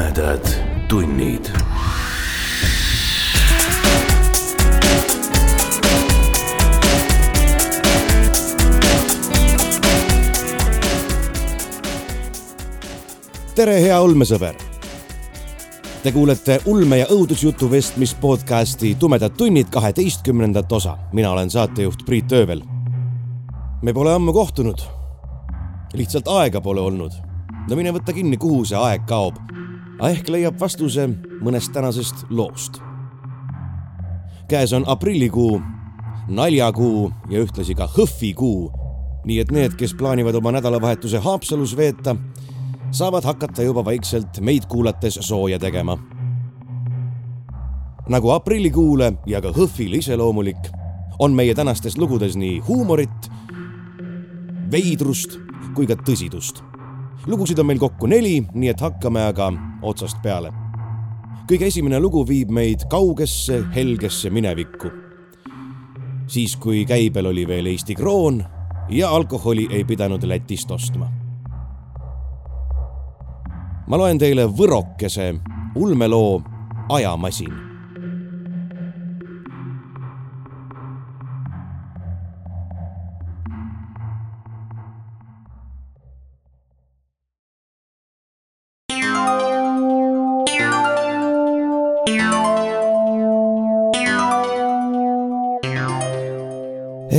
tumedad tunnid. tere, hea ulmesõber. Te kuulete ulme ja õudusjutu vestmis podcasti Tumedad tunnid kaheteistkümnendat osa. mina olen saatejuht Priit Öövel. me pole ammu kohtunud. lihtsalt aega pole olnud. no mine võta kinni, kuhu see aeg kaob ehk leiab vastuse mõnest tänasest loost. käes on aprillikuu, naljakuu ja ühtlasi ka hõhvikuu. nii et need, kes plaanivad oma nädalavahetuse Haapsalus veeta, saavad hakata juba vaikselt meid kuulates sooja tegema. nagu aprillikuule ja ka hõhvile iseloomulik, on meie tänastes lugudes nii huumorit, veidrust kui ka tõsidust lugusid on meil kokku neli, nii et hakkame aga otsast peale. kõige esimene lugu viib meid kaugesse helgesse minevikku. siis, kui käibel oli veel Eesti kroon ja alkoholi ei pidanud Lätist ostma. ma loen teile võrokese ulmeloo Ajamasin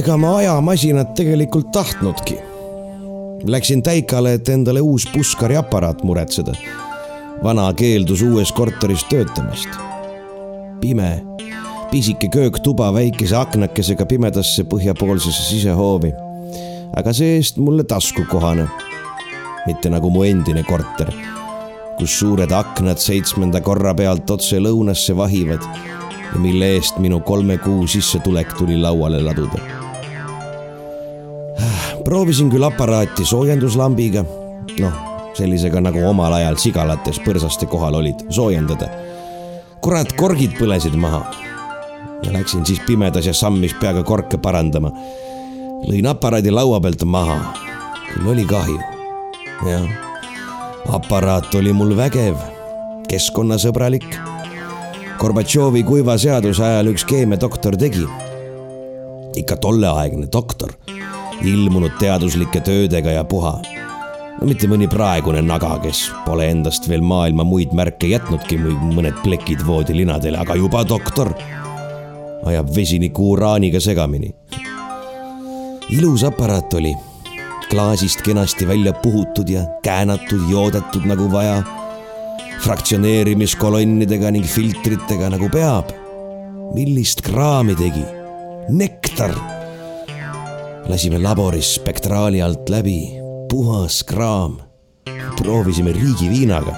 ega ma ajamasinat tegelikult tahtnudki. Läksin Täikale, et endale uus puskariaparaat muretseda. vana keeldus uues korteris töötamast. pime, pisike kööktuba väikese aknakesega pimedasse põhjapoolsesse sisehoovi. aga see-eest mulle taskukohane. mitte nagu mu endine korter, kus suured aknad seitsmenda korra pealt otse lõunasse vahivad ja mille eest minu kolme kuu sissetulek tuli lauale laduda proovisin küll aparaati soojenduslambiga, noh, sellisega nagu omal ajal sigalates põrsaste kohal olid, soojendada. kurat, korgid põlesid maha. läksin siis pimedas ja sammis peaga korke parandama. lõin aparaadi laua pealt maha. küll oli kahju. jah, aparaat oli mul vägev, keskkonnasõbralik. Gorbatšovi kuiva seaduse ajal üks keemiadoktor tegi. ikka tolleaegne doktor ilmunud teaduslike töödega ja puha. no mitte mõni praegune naga, kes pole endast veel maailma muid märke jätnudki, mõned plekid voodilinadele, aga juba doktor ajab vesiniku uraaniga segamini. ilus aparaat oli, klaasist kenasti välja puhutud ja käänatud, joodetud nagu vaja, fraktsioneerimiskolonnidega ning filtritega nagu peab. millist kraami tegi? nektar lasime laboris spektraali alt läbi, puhas kraam. proovisime riigiviinaga,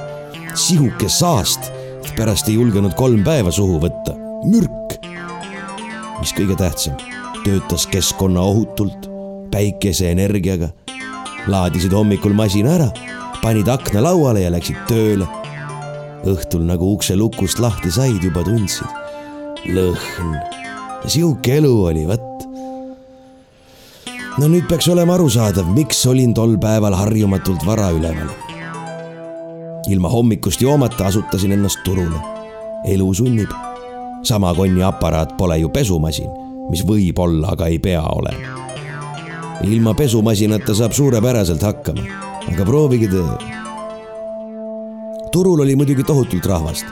sihuke saast, et pärast ei julgenud kolm päeva suhu võtta. mürk. mis kõige tähtsam, töötas keskkonnaohutult, päikeseenergiaga. laadisid hommikul masina ära, panid akna lauale ja läksid tööle. õhtul nagu ukse lukust lahti said, juba tundsid. lõhn. sihuke elu oli, vot no nüüd peaks olema arusaadav, miks olin tol päeval harjumatult vara üleval. ilma hommikust joomata asutasin ennast turule. elu sunnib. sama konniaparaat pole ju pesumasin, mis võib olla, aga ei pea olema. ilma pesumasinata saab suurepäraselt hakkama, aga proovige te. turul oli muidugi tohutult rahvast.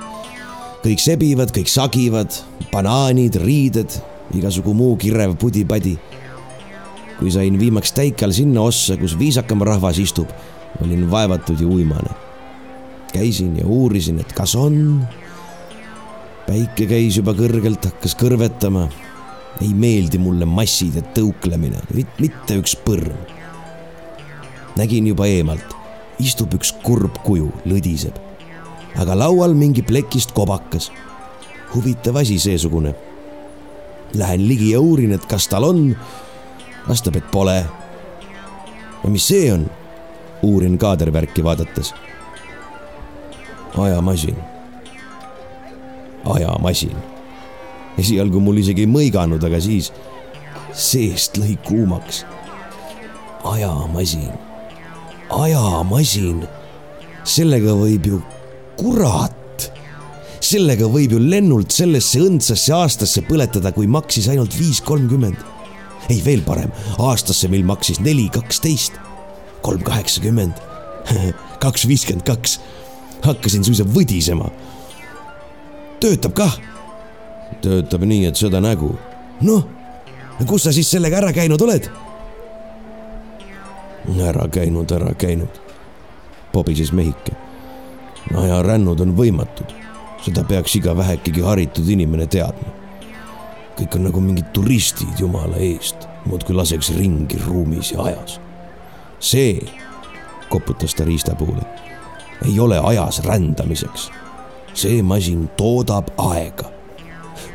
kõik sebivad, kõik sagivad, banaanid, riided, igasugu muu kirev pudi-padi kui sain viimaks Täikal sinna ossa, kus viisakam rahvas istub, olin vaevatud ja uimane. käisin ja uurisin, et kas on. päike käis juba kõrgelt, hakkas kõrvetama. ei meeldi mulle massid ja tõuklemine, mitte üks põrm. nägin juba eemalt, istub üks kurb kuju, lõdiseb. aga laual mingi plekist kobakas. huvitav asi seesugune. Lähen ligi ja uurin, et kas tal on vastab, et pole. ja mis see on? uurin kaadervärki vaadates. ajamasin. ajamasin. esialgu mul isegi ei mõiganud, aga siis seest lõi kuumaks. ajamasin, ajamasin, sellega võib ju kurat, sellega võib ju lennult sellesse õndsasse aastasse põletada, kui maksis ainult viis kolmkümmend. Ei, veel parem, aastasse, mil maksis neli kaksteist, kolm kaheksakümmend, kaks viiskümmend kaks. hakkasin suisa võdisema. töötab kah? töötab nii, et seda nägu. noh, kus sa siis sellega ära käinud oled? ära käinud, ära käinud, pobises mehike. ajarännud on võimatud, seda peaks iga vähekegi haritud inimene teadma. Kõik on nagu mingid turistid jumala eest, muudkui laseks ringi ruumis ja ajas. see, koputas ta riistapuule, ei ole ajas rändamiseks. see masin toodab aega,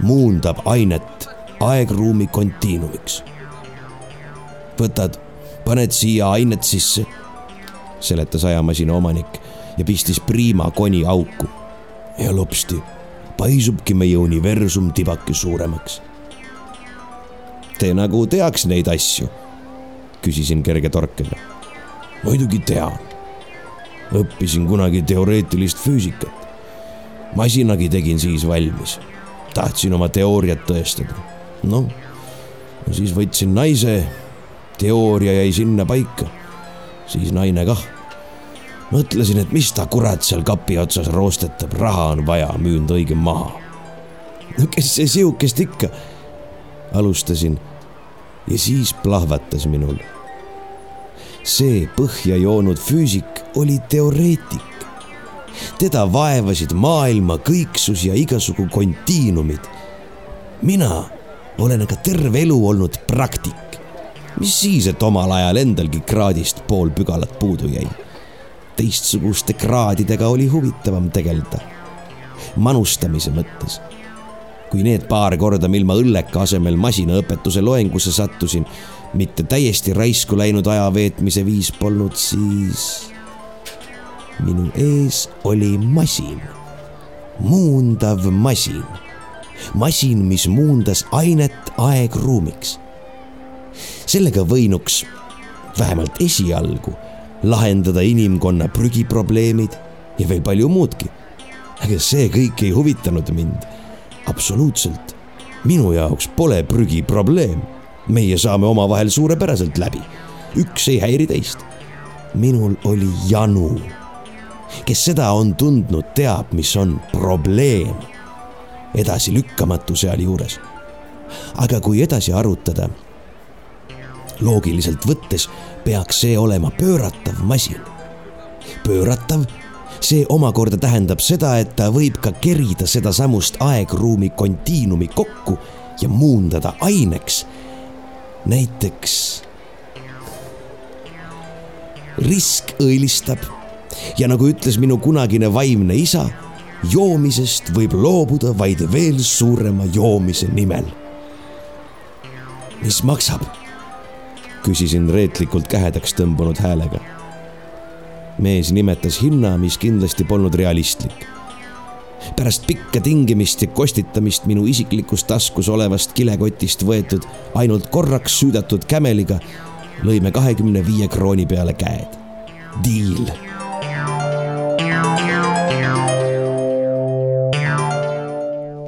muundab ainet aegruumi kontiinumiks. võtad paned siia ainet sisse, seletas ajamasina omanik ja pistis priima koni auku. ja lopsti paisubki meie universum tibake suuremaks. Te nagu teaks neid asju? küsisin kerge torkega. muidugi tean. õppisin kunagi teoreetilist füüsikat. masinagi tegin siis valmis. tahtsin oma teooriat tõestada. noh, siis võtsin naise teooria jäi sinna paika. siis naine kah. Mõtlesin, et mis ta kurat seal kapi otsas roostetab, raha on vaja, müün ta õige maha. no kes see sihukest ikka, alustasin ja siis plahvatas minul. see põhja joonud füüsik oli teoreetik. teda vaevasid maailma kõiksus ja igasugu kontiinumid. mina olen aga terve elu olnud praktik mis siis, et omal ajal endalgi kraadist pool pügalat puudu jäi. Teistsuguste kraadidega oli huvitavam tegeleda. manustamise mõttes. kui need paar korda, mil ma õlleka asemel masinaõpetuse loengusse sattusin, mitte täiesti raisku läinud aja veetmise viis polnud, siis minu ees oli masin, muundav masin masin, mis muundas ainet aegruumiks sellega võinuks vähemalt esialgu lahendada inimkonna prügiprobleemid ja veel palju muudki. aga see kõik ei huvitanud mind. absoluutselt. minu jaoks pole prügi probleem. meie saame omavahel suurepäraselt läbi. üks ei häiri teist. minul oli janu. kes seda on tundnud, teab, mis on probleem. edasilükkamatu sealjuures. aga kui edasi arutada loogiliselt võttes peaks see olema pööratav masin. pööratav, see omakorda tähendab seda, et ta võib ka kerida sedasamust aegruumi kontiinumi kokku ja muundada aineks. näiteks risk õilistab ja nagu ütles minu kunagine vaimne isa, joomisest võib loobuda vaid veel suurema joomise nimel. mis maksab? Küsisin reetlikult kähedaks tõmbunud häälega. mees nimetas hinna, mis kindlasti polnud realistlik. pärast pikka tingimist ja kostitamist minu isiklikus taskus olevast kilekotist võetud ainult korraks süüdatud kämeliga lõime kahekümne viie krooni peale käed. Deal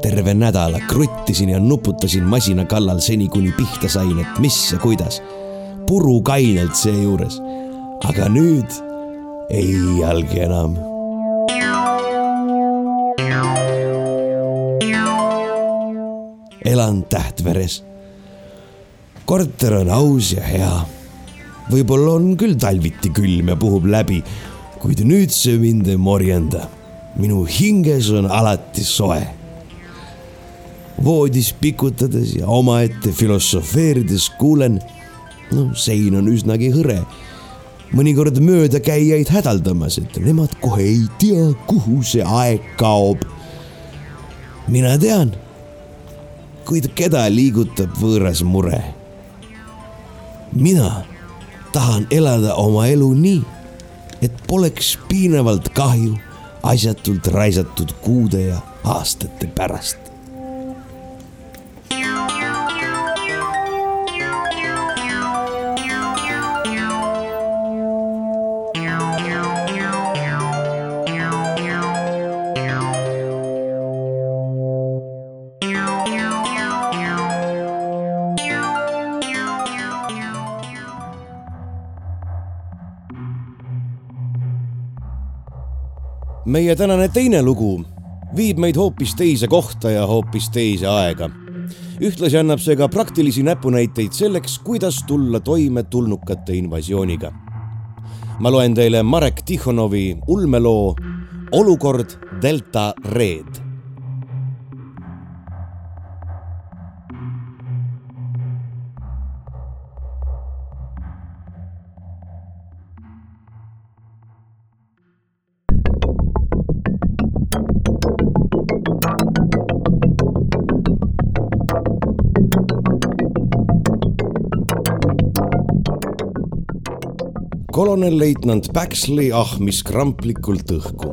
terve nädala kruttisin ja nuputasin masina kallal seni, kuni pihta sain, et mis ja kuidas purukainelt seejuures. aga nüüd ei iialgi enam. elan Tähtveres. korter on aus ja hea. võib-olla on küll talviti külm ja puhub läbi, kuid nüüd see mind ei morjenda. minu hinges on alati soe voodis pikutades ja omaette filosofeerides kuulen no sein on üsnagi hõre. mõnikord möödakäijaid hädaldamas, et nemad kohe ei tea, kuhu see aeg kaob. mina tean, kuid keda liigutab võõras mure? mina tahan elada oma elu nii, et poleks piinavalt kahju asjatult raisatud kuude ja aastate pärast. Meie tänane teine lugu viib meid hoopis teise kohta ja hoopis teise aega. ühtlasi annab see ka praktilisi näpunäiteid selleks, kuidas tulla toime tulnukate invasiooniga. ma loen teile Marek Tihhonovi ulmeloo Olukord Delta Red kolonelleitnant Baxley ahmis kramplikult õhku.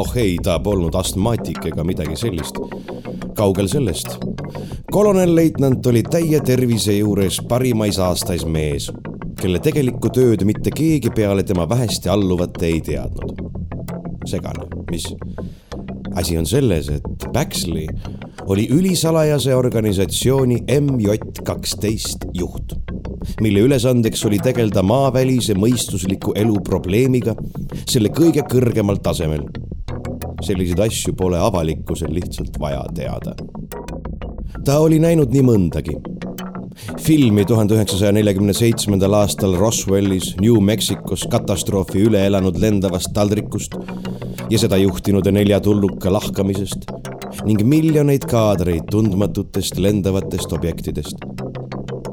oh ei, ta polnud astmaatik ega midagi sellist. kaugel sellest. kolonelleitnant oli täie tervise juures parimais aastais mees, kelle tegelikku tööd mitte keegi peale tema vähesti alluvat ei teadnud. segane, mis? asi on selles, et Baxley oli ülisalajase organisatsiooni MJ kaksteist juht mille ülesandeks oli tegeleda maavälise mõistusliku elu probleemiga selle kõige kõrgemal tasemel. selliseid asju pole avalikkusel lihtsalt vaja teada. ta oli näinud nii mõndagi filmi tuhande üheksasaja neljakümne seitsmendal aastal Roswellis, New Mexicos katastroofi üle elanud lendavast taldrikust ja seda juhtinud nelja tulnuka lahkamisest ning miljoneid kaadreid tundmatutest lendavatest objektidest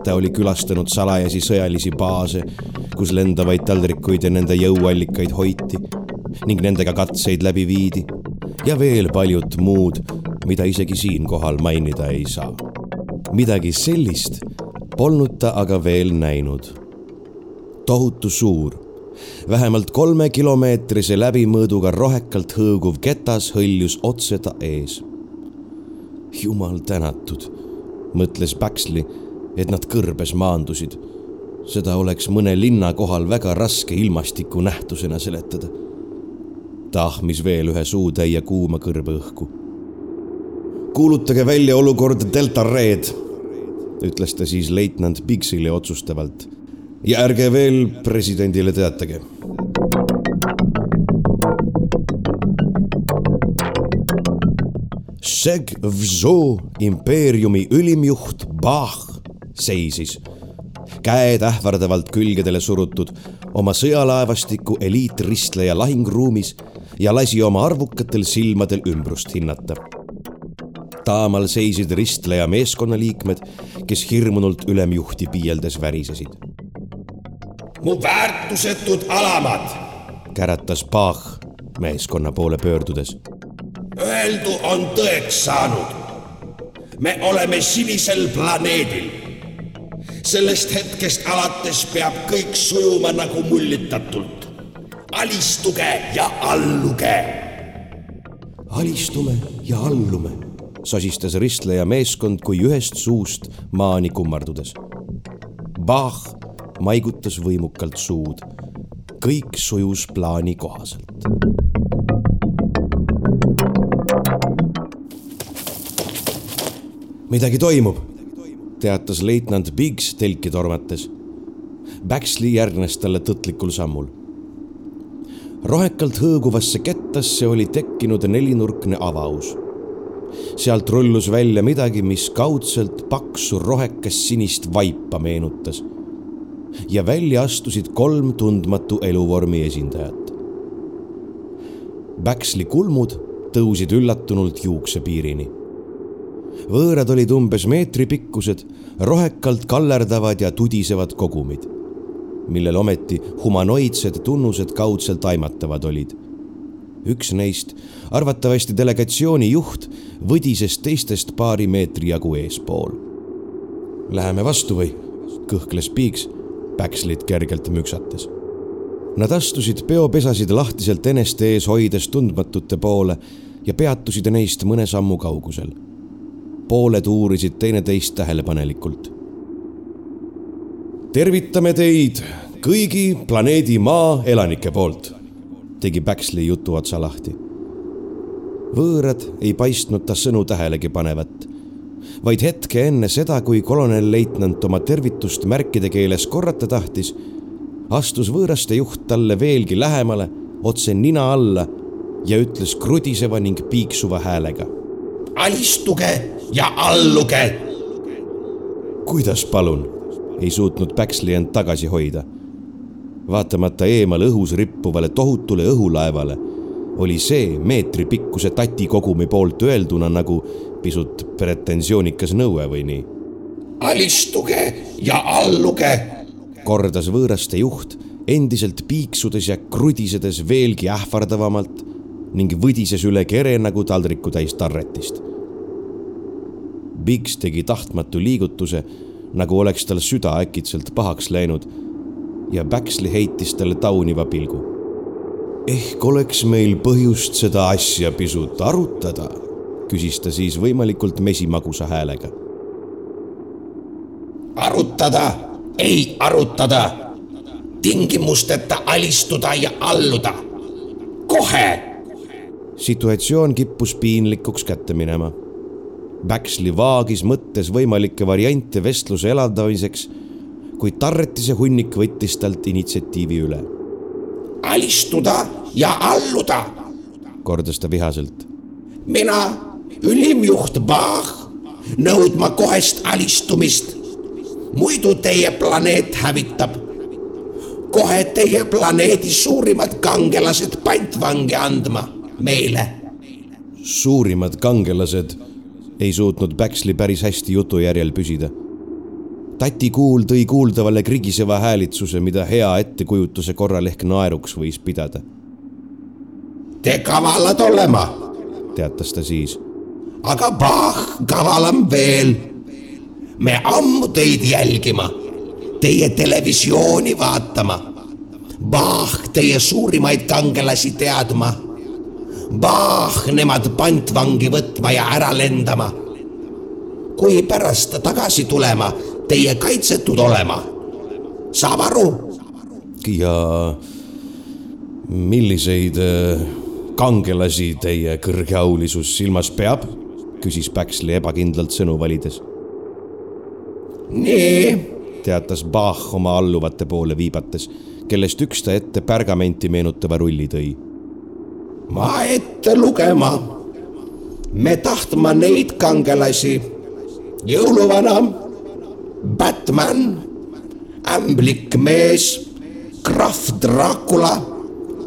ta oli külastanud salajasi sõjalisi baase, kus lendavaid taldrikuid ja nende jõuallikaid hoiti ning nendega katseid läbi viidi ja veel paljut muud, mida isegi siinkohal mainida ei saa. midagi sellist polnud ta aga veel näinud. tohutu suur, vähemalt kolmekilomeetrise läbimõõduga rohekalt hõõguv ketas hõljus otse ta ees. jumal tänatud, mõtles Baxley et nad kõrbes maandusid. seda oleks mõne linna kohal väga raske ilmastikunähtusena seletada. ta ahmis veel ühe suutäie kuuma kõrbeõhku. kuulutage välja olukord Delta Red, ütles ta siis leitnant Bigsile otsustavalt. ja ärge veel presidendile teatage Segvzo impeeriumi ülimjuht Bach seisis, käed ähvardavalt külgedele surutud oma sõjalaevastiku eliitristleja lahingruumis ja lasi oma arvukatel silmadel ümbrust hinnata. taamal seisid ristleja meeskonnaliikmed, kes hirmunult ülemjuhti piieldes värisesid. mu väärtusetud alamad, käratas Bach meeskonna poole pöördudes. Öeldu on tõeks saanud. me oleme sinisel planeedil sellest hetkest alates peab kõik sujuma nagu mullitatult. alistuge ja alluge. alistume ja allume, sosistas ristleja meeskond kui ühest suust maani kummardudes. Bach maigutas võimukalt suud. kõik sujus plaani kohaselt. midagi toimub teatas leitnant Biggs telki tormates. Baxley järgnes talle tõtlikul sammul. rohekalt hõõguvasse kettasse oli tekkinud nelinurkne avaus. sealt rullus välja midagi, mis kaudselt paksu rohekas sinist vaipa meenutas. ja välja astusid kolm tundmatu eluvormi esindajat. Baxley kulmud tõusid üllatunult juuksepiirini võõrad olid umbes meetri pikkused, rohekalt kallerdavad ja tudisevad kogumid, millel ometi humanoidsed tunnused kaudselt aimatavad olid. üks neist, arvatavasti delegatsiooni juht, võdises teistest paari meetri jagu eespool. Läheme vastu või? kõhkles Piiks, Päkslit kergelt müksates. Nad astusid peopesasid lahtiselt eneste ees hoides tundmatute poole ja peatusid neist mõne sammu kaugusel pooled uurisid teineteist tähelepanelikult. tervitame teid kõigi planeedi Maa elanike poolt, tegi Baxley jutu otsa lahti. võõrad ei paistnud ta sõnu tähelegi panevat, vaid hetke enne seda, kui kolonelleitnant oma tervitust märkide keeles korrata tahtis, astus võõraste juht talle veelgi lähemale, otse nina alla ja ütles krudiseva ning piiksuva häälega. alistuge ja alluge. kuidas palun? ei suutnud Baxley end tagasi hoida. vaatamata eemal õhus rippuvale tohutule õhulaevale oli see meetripikkuse tatikogumi poolt öelduna nagu pisut pretensioonikas nõue või nii. alistuge ja alluge, kordas võõraste juht endiselt piiksudes ja krudisedes veelgi ähvardavamalt ning võdises üle kere nagu taldrikutäis tarretist. Biggs tegi tahtmatu liigutuse, nagu oleks tal süda äkitselt pahaks läinud ja Baxley heitis talle tauniva pilgu. ehk oleks meil põhjust seda asja pisut arutada, küsis ta siis võimalikult mesimagusa häälega. arutada, ei arutada tingimusteta alistuda ja alluda. kohe. situatsioon kippus piinlikuks kätte minema. Baxley vaagis mõttes võimalikke variante vestluse elavdamiseks, kuid Tarretise hunnik võttis talt initsiatiivi üle. alistuda ja alluda, kordas ta vihaselt. mina, ülimjuht Bach, nõudma kohest alistumist. muidu teie planeet hävitab kohe teie planeedi suurimad kangelased pantvangi andma meile. suurimad kangelased ei suutnud Baxley päris hästi jutujärjel püsida. tati kuul tõi kuuldavale krigiseva häälitsuse, mida hea ettekujutuse korral ehk naeruks võis pidada. Te kavalad olema, teatas ta siis. aga Bach kavalam veel. me ammu teid jälgima teie televisiooni vaatama. Bach teie suurimaid kangelasi teadma. Bach nemad pantvangi võtma ja ära lendama. kui pärast tagasi tulema, teie kaitsetud olema. saab aru? ja milliseid äh, kangelasi teie kõrgeaulisus silmas peab? küsis Baxley ebakindlalt sõnu valides. nii teatas Bach oma alluvate poole viibates, kellest üks ta ette pärgamenti meenutava rulli tõi. Ma ette lugema. me tahtma neid kangelasi. jõuluvana, Batman, ämblik mees, krahv Dracula,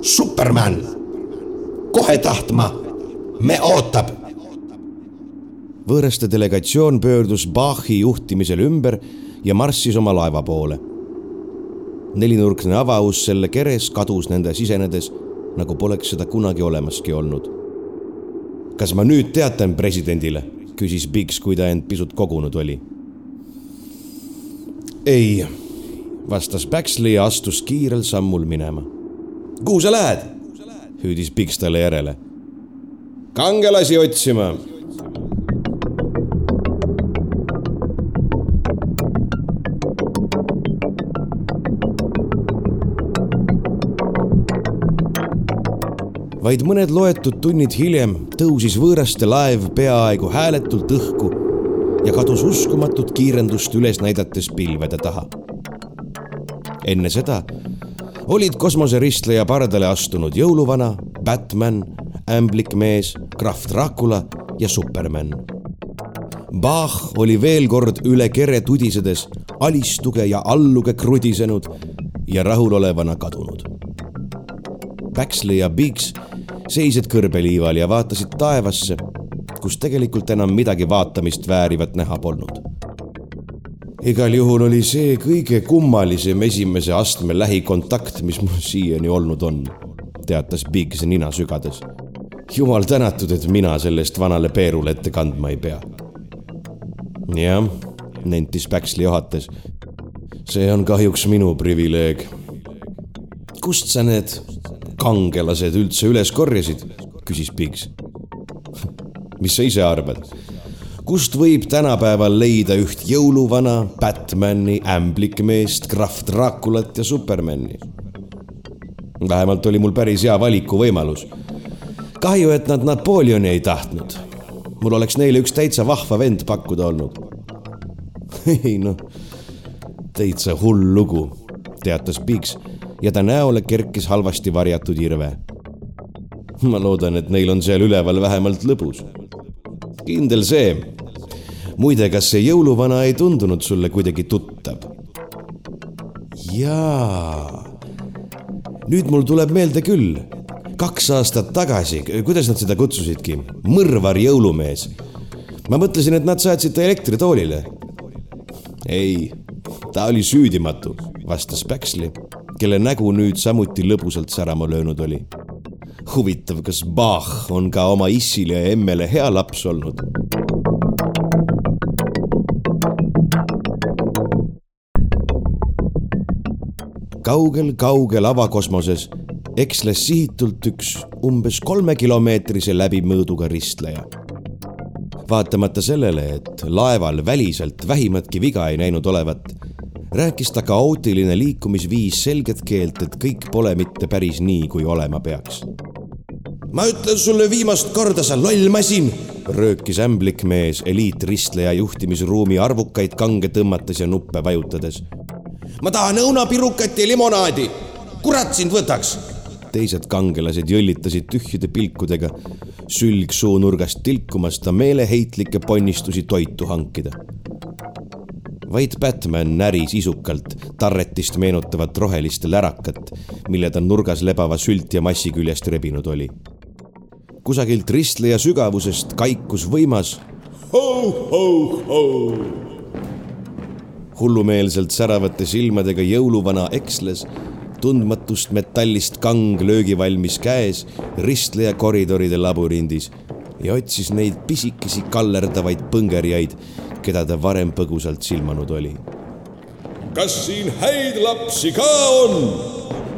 Superman. kohe tahtma, me ootab võõraste delegatsioon pöördus Bachi juhtimisel ümber ja marssis oma laeva poole. nelinurkne avaus selle keres kadus nende sisenedes, nagu poleks seda kunagi olemaski olnud. kas ma nüüd teatan presidendile? küsis Biggs, kui ta end pisut kogunud oli. ei, vastas Baxley ja astus kiirel sammul minema. kuhu sa lähed? hüüdis Biggs talle järele. kangelasi otsima vaid mõned loetud tunnid hiljem tõusis võõraste laev peaaegu hääletult õhku ja kadus uskumatut kiirendust üles näidates pilvede taha. enne seda olid kosmoseristleja pardale astunud jõuluvana, Batman, ämblik mees, krahv Dracula ja Superman. Bach oli veel kord üle kere tudisedes alistuge ja alluge krudisenud ja rahulolevana kadunud. Baxley ja Biggs seisid kõrbeliival ja vaatasid taevasse, kus tegelikult enam midagi vaatamist väärivat näha polnud. igal juhul oli see kõige kummalisem esimese astme lähikontakt, mis mul siiani olnud on, teatas Biggs nina sügades. jumal tänatud, et mina sellest vanale Peerule ette kandma ei pea. jah, nentis Baxley ohates. see on kahjuks minu privileeg. kust sa need kangelased üldse üles korjasid, küsis Biggs. mis sa ise arvad? kust võib tänapäeval leida üht jõuluvana, Batmani, ämblikmeest, krahv Draculat ja Supermani? vähemalt oli mul päris hea valikuvõimalus. kahju, et nad Napoleoni ei tahtnud. mul oleks neile üks täitsa vahva vend pakkuda olnud. ei noh, täitsa hull lugu, teatas Biggs ja ta näole kerkis halvasti varjatud irve. ma loodan, et neil on seal üleval vähemalt lõbus. kindel see. muide, kas see jõuluvana ei tundunud sulle kuidagi tuttav? jaa. nüüd mul tuleb meelde küll. kaks aastat tagasi, kuidas nad seda kutsusidki, mõrvar jõulumees. ma mõtlesin, et nad saatsid ta elektritoolile. ei, ta oli süüdimatu, vastas Päksli kelle nägu nüüd samuti lõbusalt särama löönud oli. huvitav, kas Bach on ka oma issile ja emmele hea laps olnud? kaugel-kaugel avakosmoses eksles sihitult üks umbes kolmekilomeetrise läbimõõduga ristleja. vaatamata sellele, et laeval väliselt vähimatki viga ei näinud olevat, rääkis ta kaootiline liikumisviis selget keelt, et kõik pole mitte päris nii, kui olema peaks. ma ütlen sulle viimast korda, sa loll masin, röökis ämblik mees eliitristleja juhtimisruumi arvukaid kange tõmmates ja nuppe vajutades. ma tahan õunapirukat ja limonaadi. kurat sind võtaks teised kangelased jõllitasid tühjade pilkudega, sülg suunurgast tilkumas ta meeleheitlikke ponnistusi toitu hankida vaid Batman näris isukalt tarretist meenutavat rohelist lärakat, mille ta nurgas lebava sült ja massi küljest rebinud oli. kusagilt ristleja sügavusest kaikus võimas ho-ho-ho. hullumeelselt säravate silmadega jõuluvana eksles tundmatust metallist kang löögivalmis käes ristleja koridoride labürindis ja otsis neid pisikesi kallerdavaid põngerjaid, keda ta varem põgusalt silmanud oli. kas siin häid lapsi ka on?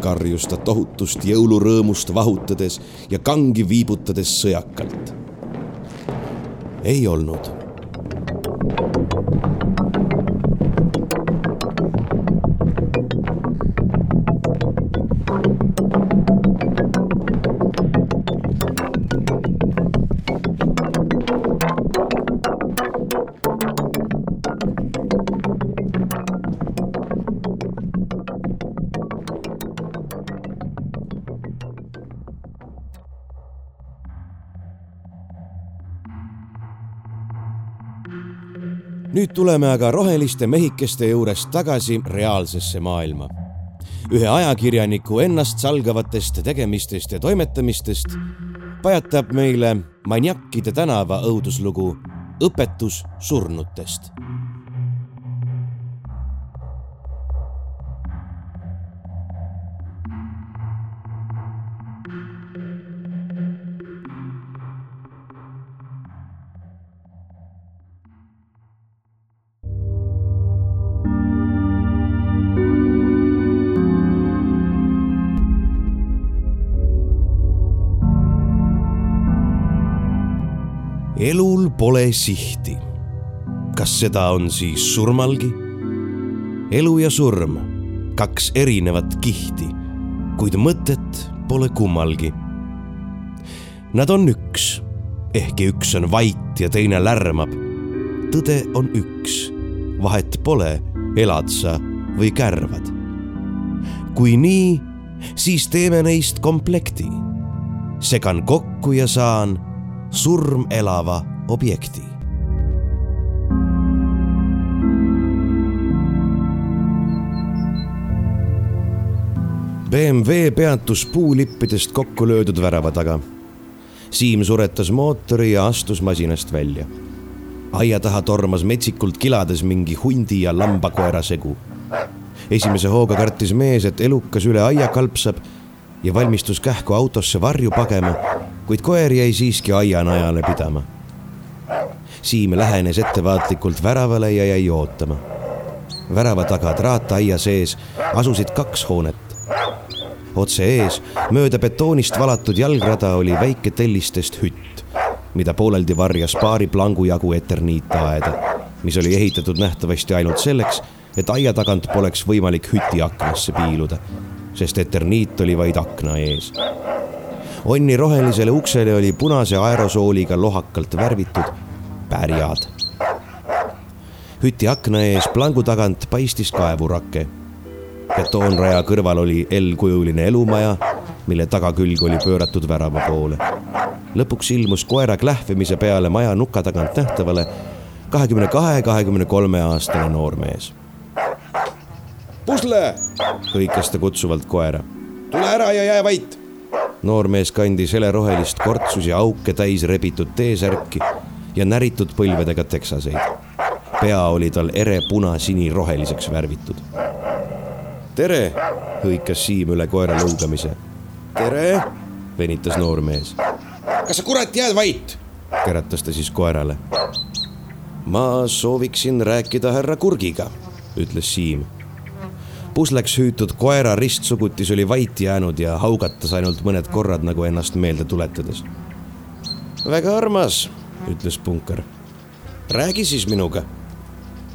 karjus ta tohutust jõulurõõmust vahutades ja kangi viibutades sõjakalt. ei olnud nüüd tuleme aga roheliste mehikeste juurest tagasi reaalsesse maailma. ühe ajakirjaniku ennast salgavatest tegemistest ja toimetamistest pajatab meile Maniakkide tänava õuduslugu Õpetus surnutest pole sihti. kas seda on siis surmalgi? elu ja surm, kaks erinevat kihti, kuid mõtet pole kummalgi. Nad on üks, ehkki üks on vait ja teine lärmab. tõde on üks, vahet pole, elad sa või kärvad. kui nii, siis teeme neist komplekti. segan kokku ja saan surmelava objekti. BMW peatus puulippidest kokku löödud värava taga. Siim suretas mootori ja astus masinast välja. aia taha tormas metsikult kilades mingi hundi ja lambakoera segu. esimese hooga kartis mees, et elukas üle aia kalpsab ja valmistus kähku autosse varju pagema kuid koer jäi siiski aianajale pidama. Siim lähenes ettevaatlikult väravale ja jäi ootama. värava taga traataia sees asusid kaks hoonet. otse ees, mööda betoonist valatud jalgrada oli väike tellistest hütt, mida pooleldi varjas paari plangu jagu eterniitaeda, mis oli ehitatud nähtavasti ainult selleks, et aia tagant poleks võimalik hüti aknasse piiluda, sest eterniit oli vaid akna ees onni rohelisele uksele oli punase aerosooliga lohakalt värvitud pärjad. hüti akna ees plangu tagant paistis kaevurake. betoonraja kõrval oli L-kujuline elumaja mille tagakülg oli pööratud värava poole. lõpuks ilmus koera klähvimise peale maja nuka tagant nähtavale kahekümne kahe, kahekümne kolme aastane noormees. Pusle, hõikas ta kutsuvalt koera. tule ära ja jää vait. noormees kandis helerohelist kortsus ja auke täis rebitud T-särki ja näritud põlvedega teksaseid. pea oli tal ere puna-siniroheliseks värvitud. tere, hõikas Siim üle koera lõugamise. tere, venitas noormees. kas sa kurat jääd vait? käratas ta siis koerale. ma sooviksin rääkida härra Kurgiga, ütles Siim. pusleks hüütud koera ristsugutis oli vait jäänud ja haugatas ainult mõned korrad nagu ennast meelde tuletades. väga armas, ütles punker. räägi siis minuga.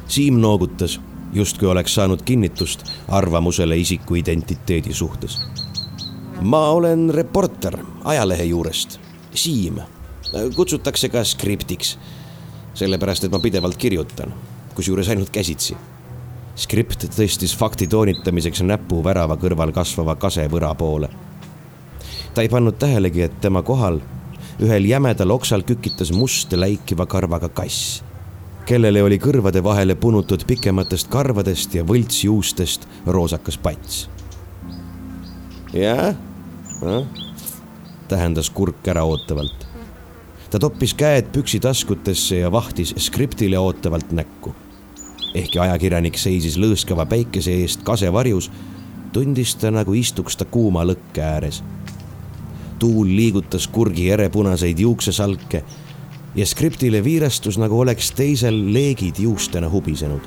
Siim noogutas, justkui oleks saanud kinnitust arvamusele isiku identiteedi suhtes. ma olen reporter ajalehe juurest, Siim. kutsutakse ka skriptiks, sellepärast et ma pidevalt kirjutan, kusjuures ainult käsitsi. skript tõstis fakti toonitamiseks näpu värava kõrval kasvava kasevõra poole. ta ei pannud tähelegi, et tema kohal ühel jämedal oksal kükitas must läikiva karvaga kass, kellele oli kõrvade vahele punutud pikematest karvadest ja võltsjuustest roosakas pats. jah, tähendas kurk äraootavalt. ta toppis käed püksitaskutesse ja vahtis skriptile ootavalt näkku. ehkki ajakirjanik seisis lõõskava päikese eest kasevarjus, tundis ta nagu istuks ta kuuma lõkke ääres tuul liigutas kurgi erepunaseid juuksesalke ja skriptile viirastus, nagu oleks teisel leegid juustena hubisenud.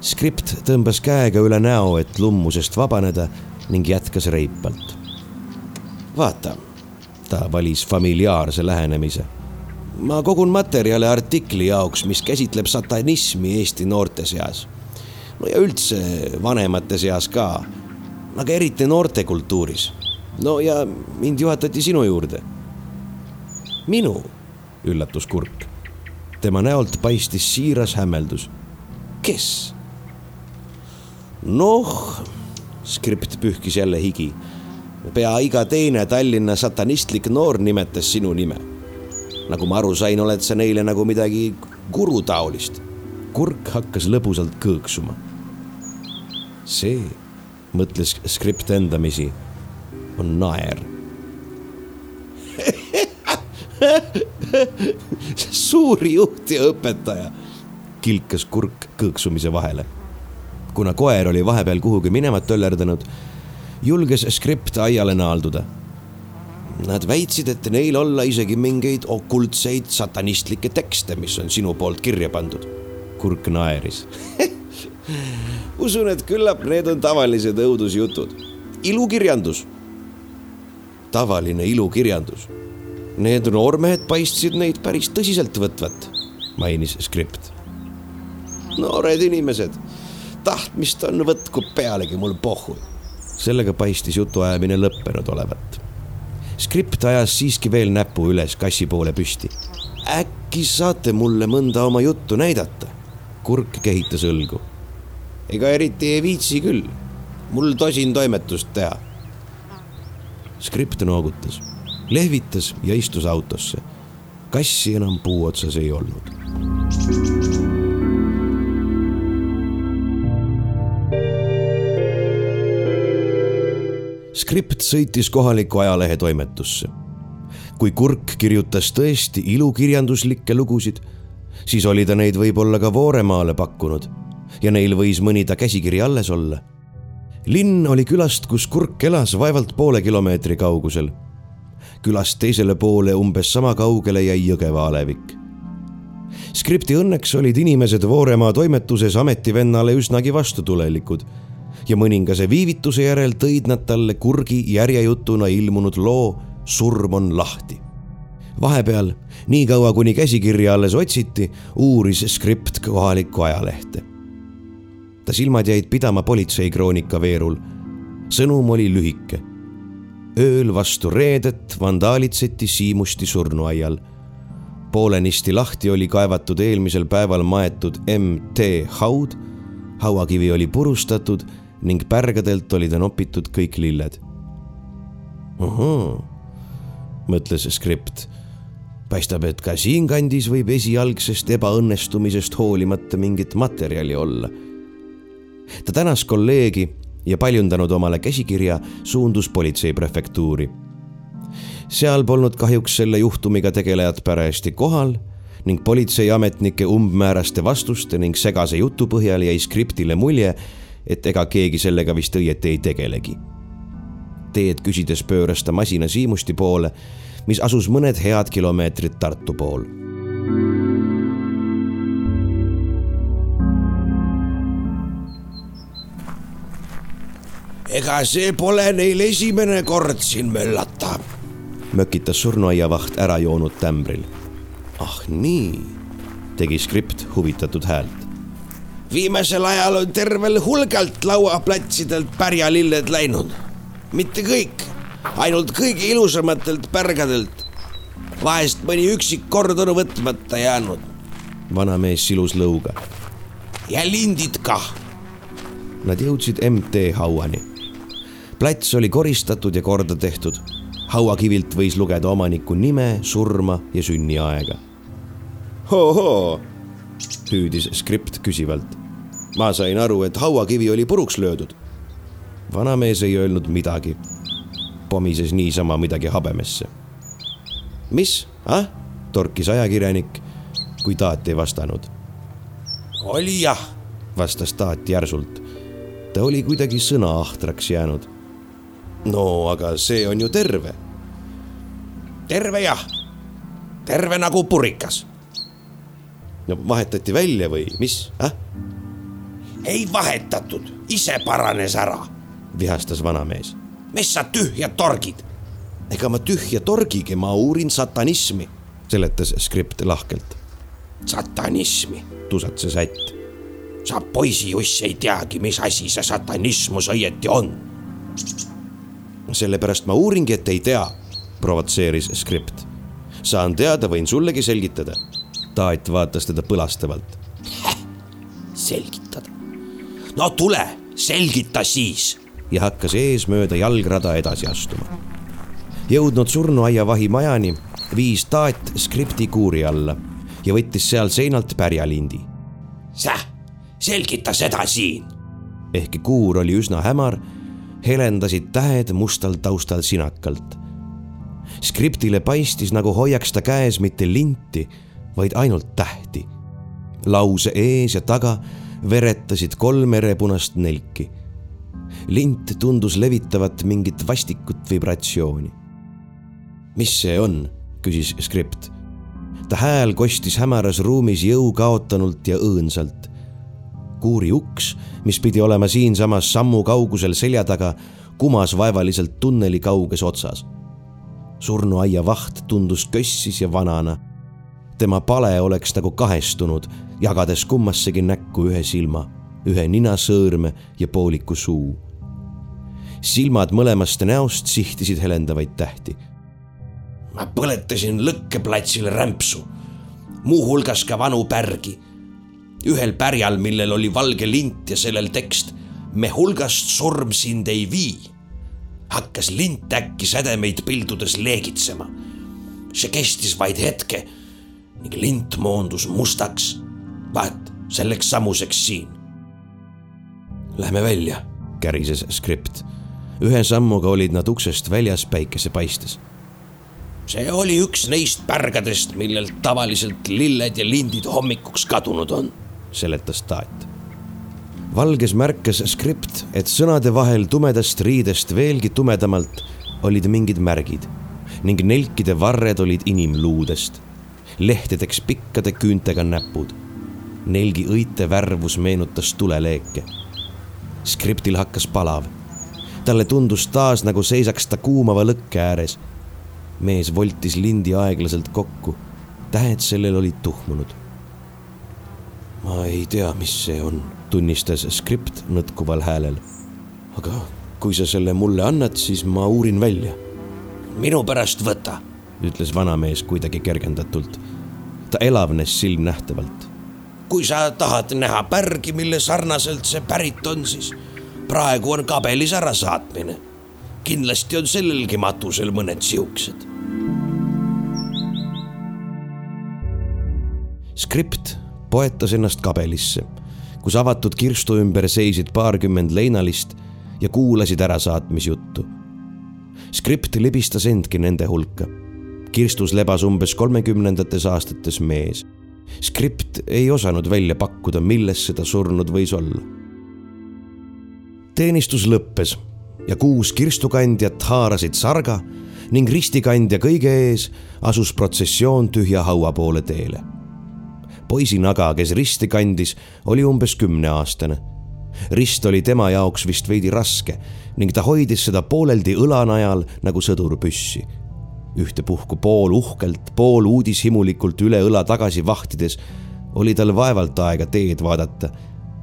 skript tõmbas käega üle näo, et lummusest vabaneda ning jätkas reipalt. vaata, ta valis familiaarse lähenemise. ma kogun materjale artikli jaoks, mis käsitleb satanismi Eesti noorte seas. no ja üldse vanemate seas ka, aga eriti noortekultuuris no ja mind juhatati sinu juurde. minu, üllatus kurk. tema näolt paistis siiras hämmeldus. kes? noh, skript pühkis jälle higi. pea iga teine Tallinna satanistlik noor nimetas sinu nime. nagu ma aru sain, oled sa neile nagu midagi gurutaolist. kurk hakkas lõbusalt kõõksuma. see, mõtles skript endamisi on naer suur juht ja õpetaja, kilkas kurk kõõksumise vahele. kuna koer oli vahepeal kuhugi minema töllerdanud, julges skript aiale naalduda. Nad väitsid, et neil olla isegi mingeid okultseid satanistlikke tekste, mis on sinu poolt kirja pandud. kurk naeris usun, et küllap need on tavalised õudusjutud, ilukirjandus tavaline ilukirjandus. Need noormehed paistsid neid päris tõsiselt võtvat, mainis skript. noored inimesed, tahtmist on võtku pealegi mul pohhu. sellega paistis jutuajamine lõppenud olevat. skript ajas siiski veel näpu üles kassi poole püsti. äkki saate mulle mõnda oma juttu näidata? kurk kehitas õlgu. ega eriti ei viitsi küll, mul tosin toimetust teha skript noogutas, lehvitas ja istus autosse. kassi enam puu otsas ei olnud. skript sõitis kohaliku ajalehe toimetusse. kui kurk kirjutas tõesti ilukirjanduslikke lugusid, siis oli ta neid võib-olla ka Vooremaale pakkunud ja neil võis mõni ta käsikiri alles olla linn oli külast, kus kurk elas, vaevalt poole kilomeetri kaugusel. külast teisele poole umbes sama kaugele jäi Jõgeva alevik. skripti õnneks olid inimesed Vooremaa toimetuses ametivennale üsnagi vastutulelikud ja mõningase viivituse järel tõid nad talle kurgi järjejutuna ilmunud loo Surm on lahti. vahepeal, niikaua kuni käsikirja alles otsiti, uuris skript kohalikku ajalehte ta silmad jäid pidama politseikroonika veerul. sõnum oli lühike. ööl vastu reedet vandaalitseti Siimusti surnuaial. poolenisti lahti oli kaevatud eelmisel päeval maetud MT haud, hauakivi oli purustatud ning pärgadelt olid nopitud kõik lilled. ahhaa, mõtles skript. paistab, et ka siinkandis võib esialgsest ebaõnnestumisest hoolimata mingit materjali olla. Ta tänas kolleegi ja paljundanud omale käsikirja, suundus politseiprefektuuri. seal polnud kahjuks selle juhtumiga tegelejad parajasti kohal ning politseiametnike umbmääraste vastuste ning segase jutu põhjal jäi skriptile mulje, et ega keegi sellega vist õieti ei tegelegi. teed küsides pööras ta masina Siimusti poole, mis asus mõned head kilomeetrid Tartu pool ega see pole neil esimene kord siin möllata. mökitas surnuaiavaht ära joonud tämbril. ah nii, tegi skript huvitatud häält. viimasel ajal on tervel hulgalt lauaplatsidelt pärjalilled läinud. mitte kõik, ainult kõige ilusamatelt pärgadelt. vahest mõni üksik kord on võtmata jäänud. vanamees silus lõuga. ja lindid kah. Nad jõudsid MT hauani plats oli koristatud ja korda tehtud. hauakivilt võis lugeda omaniku nime, surma ja sünniaega. ohoo, hüüdis skript küsivalt. ma sain aru, et hauakivi oli puruks löödud. vanamees ei öelnud midagi. pomises niisama midagi habemesse. mis, ah? torkis ajakirjanik, kui Taat ei vastanud. oli jah, vastas Taat järsult. ta oli kuidagi sõnaahtraks jäänud no aga see on ju terve. terve jah, terve nagu purikas. no vahetati välja või mis äh?? ei vahetatud, ise paranes ära, vihastas vanamees. mis sa tühja torgid? ega ma tühja torgigi, ma uurin satanismi, seletas skript lahkelt. satanismi, tusatses ätt. sa poisiuss ei teagi, mis asi see satanismus õieti on sellepärast ma uuringi, et ei tea, provotseeris skript. saan teada, võin sullegi selgitada. Taat vaatas teda põlastavalt. selgitada? no tule, selgita siis. ja hakkas eesmööda jalgrada edasi astuma. jõudnud surnuaiavahi majani, viis Taat skripti kuuri alla ja võttis seal seinalt pärjalindi. Säh, selgita seda siin. ehkki kuur oli üsna hämar helendasid tähed mustal taustal sinakalt. skriptile paistis, nagu hoiaks ta käes mitte linti, vaid ainult tähti. lause ees ja taga veretasid kolm merepunast nelki. lint tundus levitavat mingit vastikut vibratsiooni. mis see on, küsis skript. ta hääl kostis hämaras ruumis jõu kaotanult ja õõnsalt kuuri uks, mis pidi olema siinsamas sammu kaugusel selja taga, kumas vaevaliselt tunneli kauges otsas. surnuaia vaht tundus kössis ja vanana. tema pale oleks nagu kahestunud, jagades kummassegi näkku ühe silma, ühe ninasõõrme ja pooliku suu. silmad mõlemast näost sihtisid helendavaid tähti. ma põletasin lõkkeplatsil rämpsu, muuhulgas ka vanu pärgi ühel pärjal, millel oli valge lint ja sellel tekst me hulgast surm sind ei vii, hakkas lint äkki sädemeid pildudes leegitsema. see kestis vaid hetke ning lint moondus mustaks. vaat selleks samuseks siin. Lähme välja, kärises skript. ühe sammuga olid nad uksest väljas päikese paistes see oli üks neist pärgadest, millelt tavaliselt lilled ja lindid hommikuks kadunud on seletas Taat. valges märkas skript, et sõnade vahel tumedast riidest veelgi tumedamalt olid mingid märgid ning nelkide varred olid inimluudest. lehtedeks pikkade küüntega näpud. nelgi õite värvus meenutas tuleleeke. skriptil hakkas palav. talle tundus taas, nagu seisaks ta kuumava lõkke ääres. mees voltis lindi aeglaselt kokku. tähed sellel olid tuhmunud ma ei tea, mis see on, tunnistas skript nõtkuval häälel. aga kui sa selle mulle annad, siis ma uurin välja. minu pärast võta, ütles vanamees kuidagi kergendatult. ta elavnes silmnähtavalt. kui sa tahad näha pärgi, mille sarnaselt see pärit on, siis praegu on kabelis ärasaatmine. kindlasti on sellelgi matusel mõned siuksed. skript poetas ennast kabelisse, kus avatud kirstu ümber seisid paarkümmend leinalist ja kuulasid ärasaatmisjuttu. skript libistas endki nende hulka. kirstus lebas umbes kolmekümnendates aastates mees. skript ei osanud välja pakkuda, milles seda surnud võis olla. teenistus lõppes ja kuus kirstukandjat haarasid sarga ning ristikandja kõige ees asus protsessioon tühja haua poole teele. Poisinaga, kes risti kandis, oli umbes kümneaastane. rist oli tema jaoks vist veidi raske ning ta hoidis seda pooleldi õla najal nagu sõdur püssi. ühtepuhku pool uhkelt, pool uudishimulikult üle õla tagasi vahtides oli tal vaevalt aega teed vaadata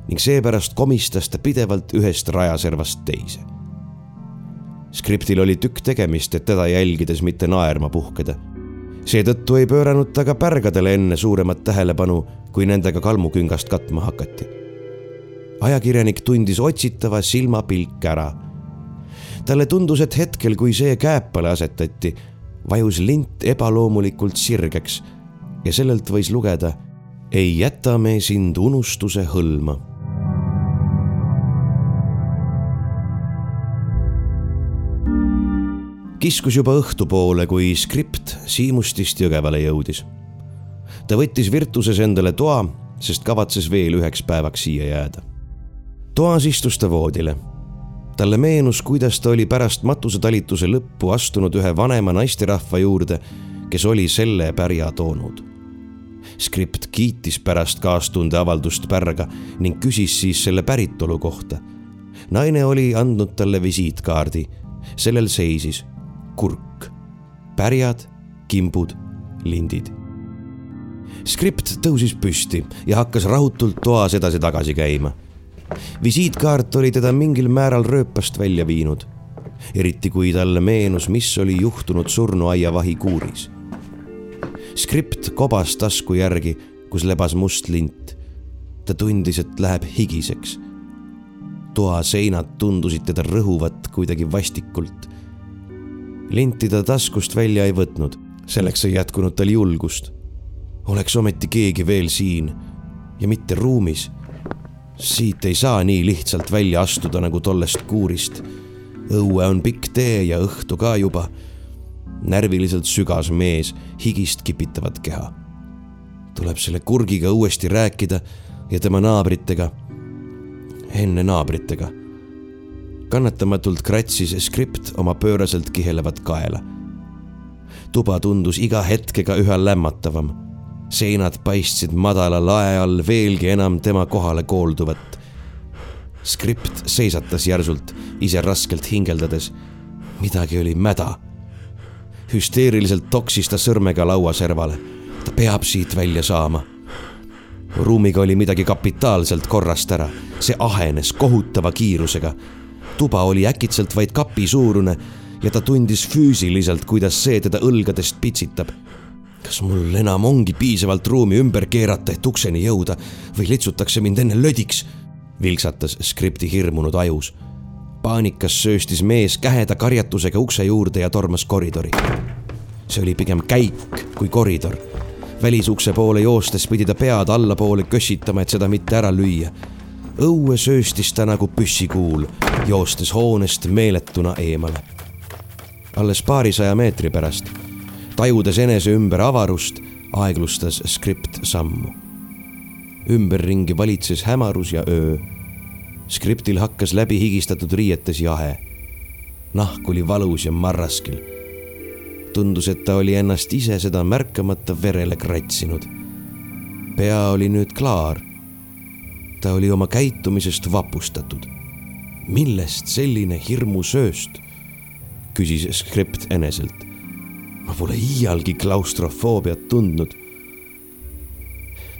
ning seepärast komistas ta pidevalt ühest rajaservast teise skriptil oli tükk tegemist, et teda jälgides mitte naerma puhkeda. Seetõttu ei pööranud ta ka pärgadele enne suuremat tähelepanu, kui nendega kalmuküngast katma hakati. ajakirjanik tundis otsitava silmapilk ära. talle tundus, et hetkel, kui see kääpale asetati, vajus lint ebaloomulikult sirgeks ja sellelt võis lugeda ei jäta me sind unustuse hõlma kiskus juba õhtupoole, kui skript Siimustist Jõgevale jõudis. ta võttis Virtuses endale toa, sest kavatses veel üheks päevaks siia jääda. toas istus ta voodile. talle meenus, kuidas ta oli pärast matusetalituse lõppu astunud ühe vanema naisterahva juurde, kes oli selle pärja toonud. skript kiitis pärast kaastunde avaldust pärga ning küsis siis selle päritolu kohta. naine oli andnud talle visiitkaardi sellel seisis kurk, pärjad, kimbud, lindid. skript tõusis püsti ja hakkas rahutult toas edasi-tagasi käima. visiitkaart oli teda mingil määral rööpast välja viinud. eriti kui talle meenus, mis oli juhtunud surnuaiavahi kuuris. skript kobas tasku järgi, kus lebas must lint. ta tundis, et läheb higiseks toa seinad tundusid teda rõhuvat kuidagi vastikult linti ta taskust välja ei võtnud, selleks ei jätkunud tal julgust. oleks ometi keegi veel siin ja mitte ruumis. siit ei saa nii lihtsalt välja astuda nagu tollest kuurist. õue on pikk tee ja õhtu ka juba. närviliselt sügas mees, higist kipitavat keha. tuleb selle kurgiga uuesti rääkida ja tema naabritega, enne naabritega kannatamatult kratsis skript oma pööraselt kihelevat kaela. tuba tundus iga hetkega üha lämmatavam. seinad paistsid madala lae all veelgi enam tema kohale koolduvat. skript seisatas järsult, ise raskelt hingeldades. midagi oli mäda. hüsteeriliselt toksis ta sõrmega lauaservale. ta peab siit välja saama ruumiga oli midagi kapitaalselt korrast ära, see ahenes kohutava kiirusega tuba oli äkitselt vaid kapi suurune ja ta tundis füüsiliselt, kuidas see teda õlgadest pitsitab. kas mul enam ongi piisavalt ruumi ümber keerata, et ukseni jõuda või litsutakse mind enne lödiks? vilksatas skripti hirmunud ajus. paanikas sööstis mees käheda karjatusega ukse juurde ja tormas koridori. see oli pigem käik kui koridor. välisukse poole joostes pidi ta pead allapoole kössitama, et seda mitte ära lüüa õue sööstis ta nagu püssikuul, joostes hoonest meeletuna eemale. alles paarisaja meetri pärast, tajudes enese ümber avarust, aeglustas skript sammu. ümberringi valitses hämarus ja öö. skriptil hakkas läbi higistatud riietes jahe. nahk oli valus ja marraskil. tundus, et ta oli ennast ise seda märkamata verele kratsinud. pea oli nüüd klaar ta oli oma käitumisest vapustatud. millest selline hirmusööst? küsis skript eneselt. ma pole iialgi klaustrofoobiat tundnud.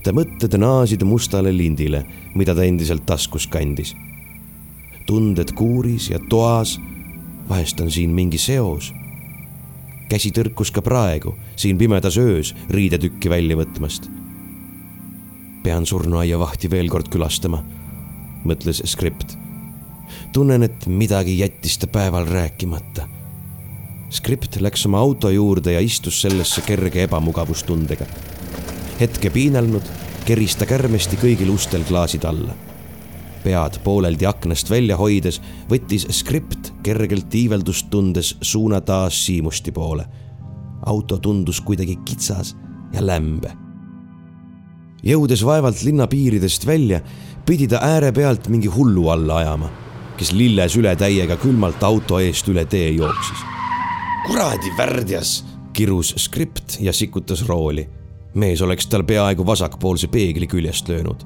ta mõtted naasid mustale lindile, mida ta endiselt taskus kandis. tunded kuuris ja toas. vahest on siin mingi seos. käsi tõrkus ka praegu, siin pimedas öös riidetükki välja võtmast pean surnuaia vahti veel kord külastama, mõtles skript. tunnen, et midagi jättis ta päeval rääkimata. skript läks oma auto juurde ja istus sellesse kerge ebamugavustundega. hetke piinelnud, keris ta kärmesti kõigil ustel klaasid alla. pead pooleldi aknast välja hoides võttis skript kergelt iiveldust tundes suuna taas Siimusti poole. auto tundus kuidagi kitsas ja lämbe jõudes vaevalt linna piiridest välja, pidi ta äärepealt mingi hullu alla ajama, kes lilles ületäiega külmalt auto eest üle tee jooksis. kuradi värdjas, kirus skript ja sikutas rooli. mees oleks tal peaaegu vasakpoolse peegli küljest löönud.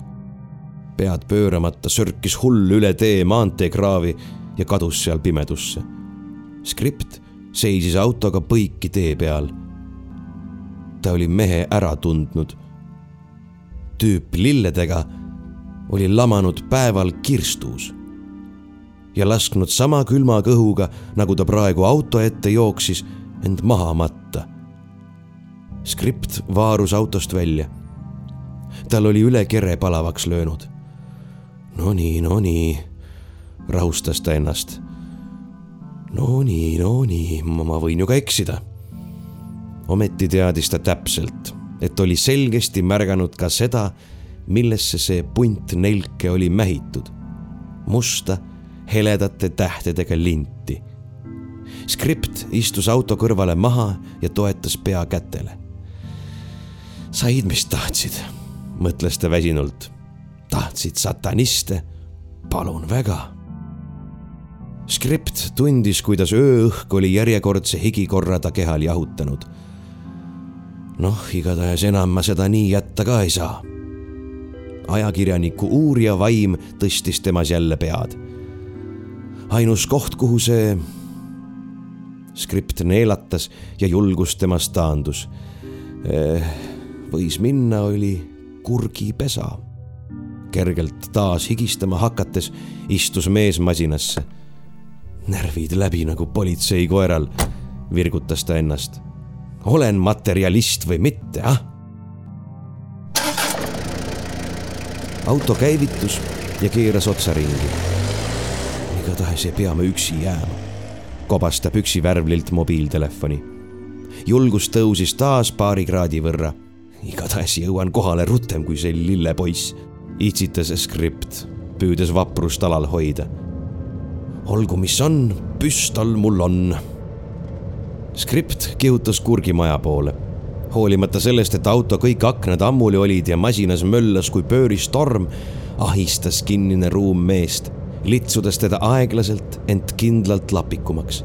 pead pööramata sörkis hull üle tee maanteekraavi ja kadus seal pimedusse. skript seisis autoga põiki tee peal. ta oli mehe ära tundnud tüüp lilledega oli lamanud päeval kirstus ja lasknud sama külma kõhuga, nagu ta praegu auto ette jooksis, end maha matta. skript vaarus autost välja. tal oli üle kere palavaks löönud. Nonii, nonii, rahustas ta ennast. Nonii, nonii, ma võin ju ka eksida. ometi teadis ta täpselt et oli selgesti märganud ka seda, millesse see punt nelke oli mähitud. musta, heledate tähtedega linti. skript istus auto kõrvale maha ja toetas pea kätele. said, mis tahtsid, mõtles ta väsinult. tahtsid sataniste? palun väga skript tundis, kuidas ööõhk oli järjekordse higikorra ta kehal jahutanud noh, igatahes enam ma seda nii jätta ka ei saa. ajakirjaniku uurija vaim tõstis temas jälle pead. ainus koht, kuhu see skript neelatas ja julgus temast taandus. Eh, võis minna, oli kurgipesa. kergelt taas higistama hakates istus mees masinasse. närvid läbi nagu politseikoeral, virgutas ta ennast olen materjalist või mitte, ah? auto käivitus ja keeras otsaringi. igatahes ei pea me üksi jääma, kobas ta püksivärvlilt mobiiltelefoni. julgus tõusis taas paari kraadi võrra. igatahes jõuan kohale rutem kui see lillepoiss, itsitas skript, püüdes vaprust alal hoida. olgu, mis on, püstol mul on skript kihutas kurgimaja poole. hoolimata sellest, et auto kõik aknad ammuli olid ja masinas möllas kui pööris torm, ahistas kinnine ruum meest, litsudes teda aeglaselt, ent kindlalt lapikumaks.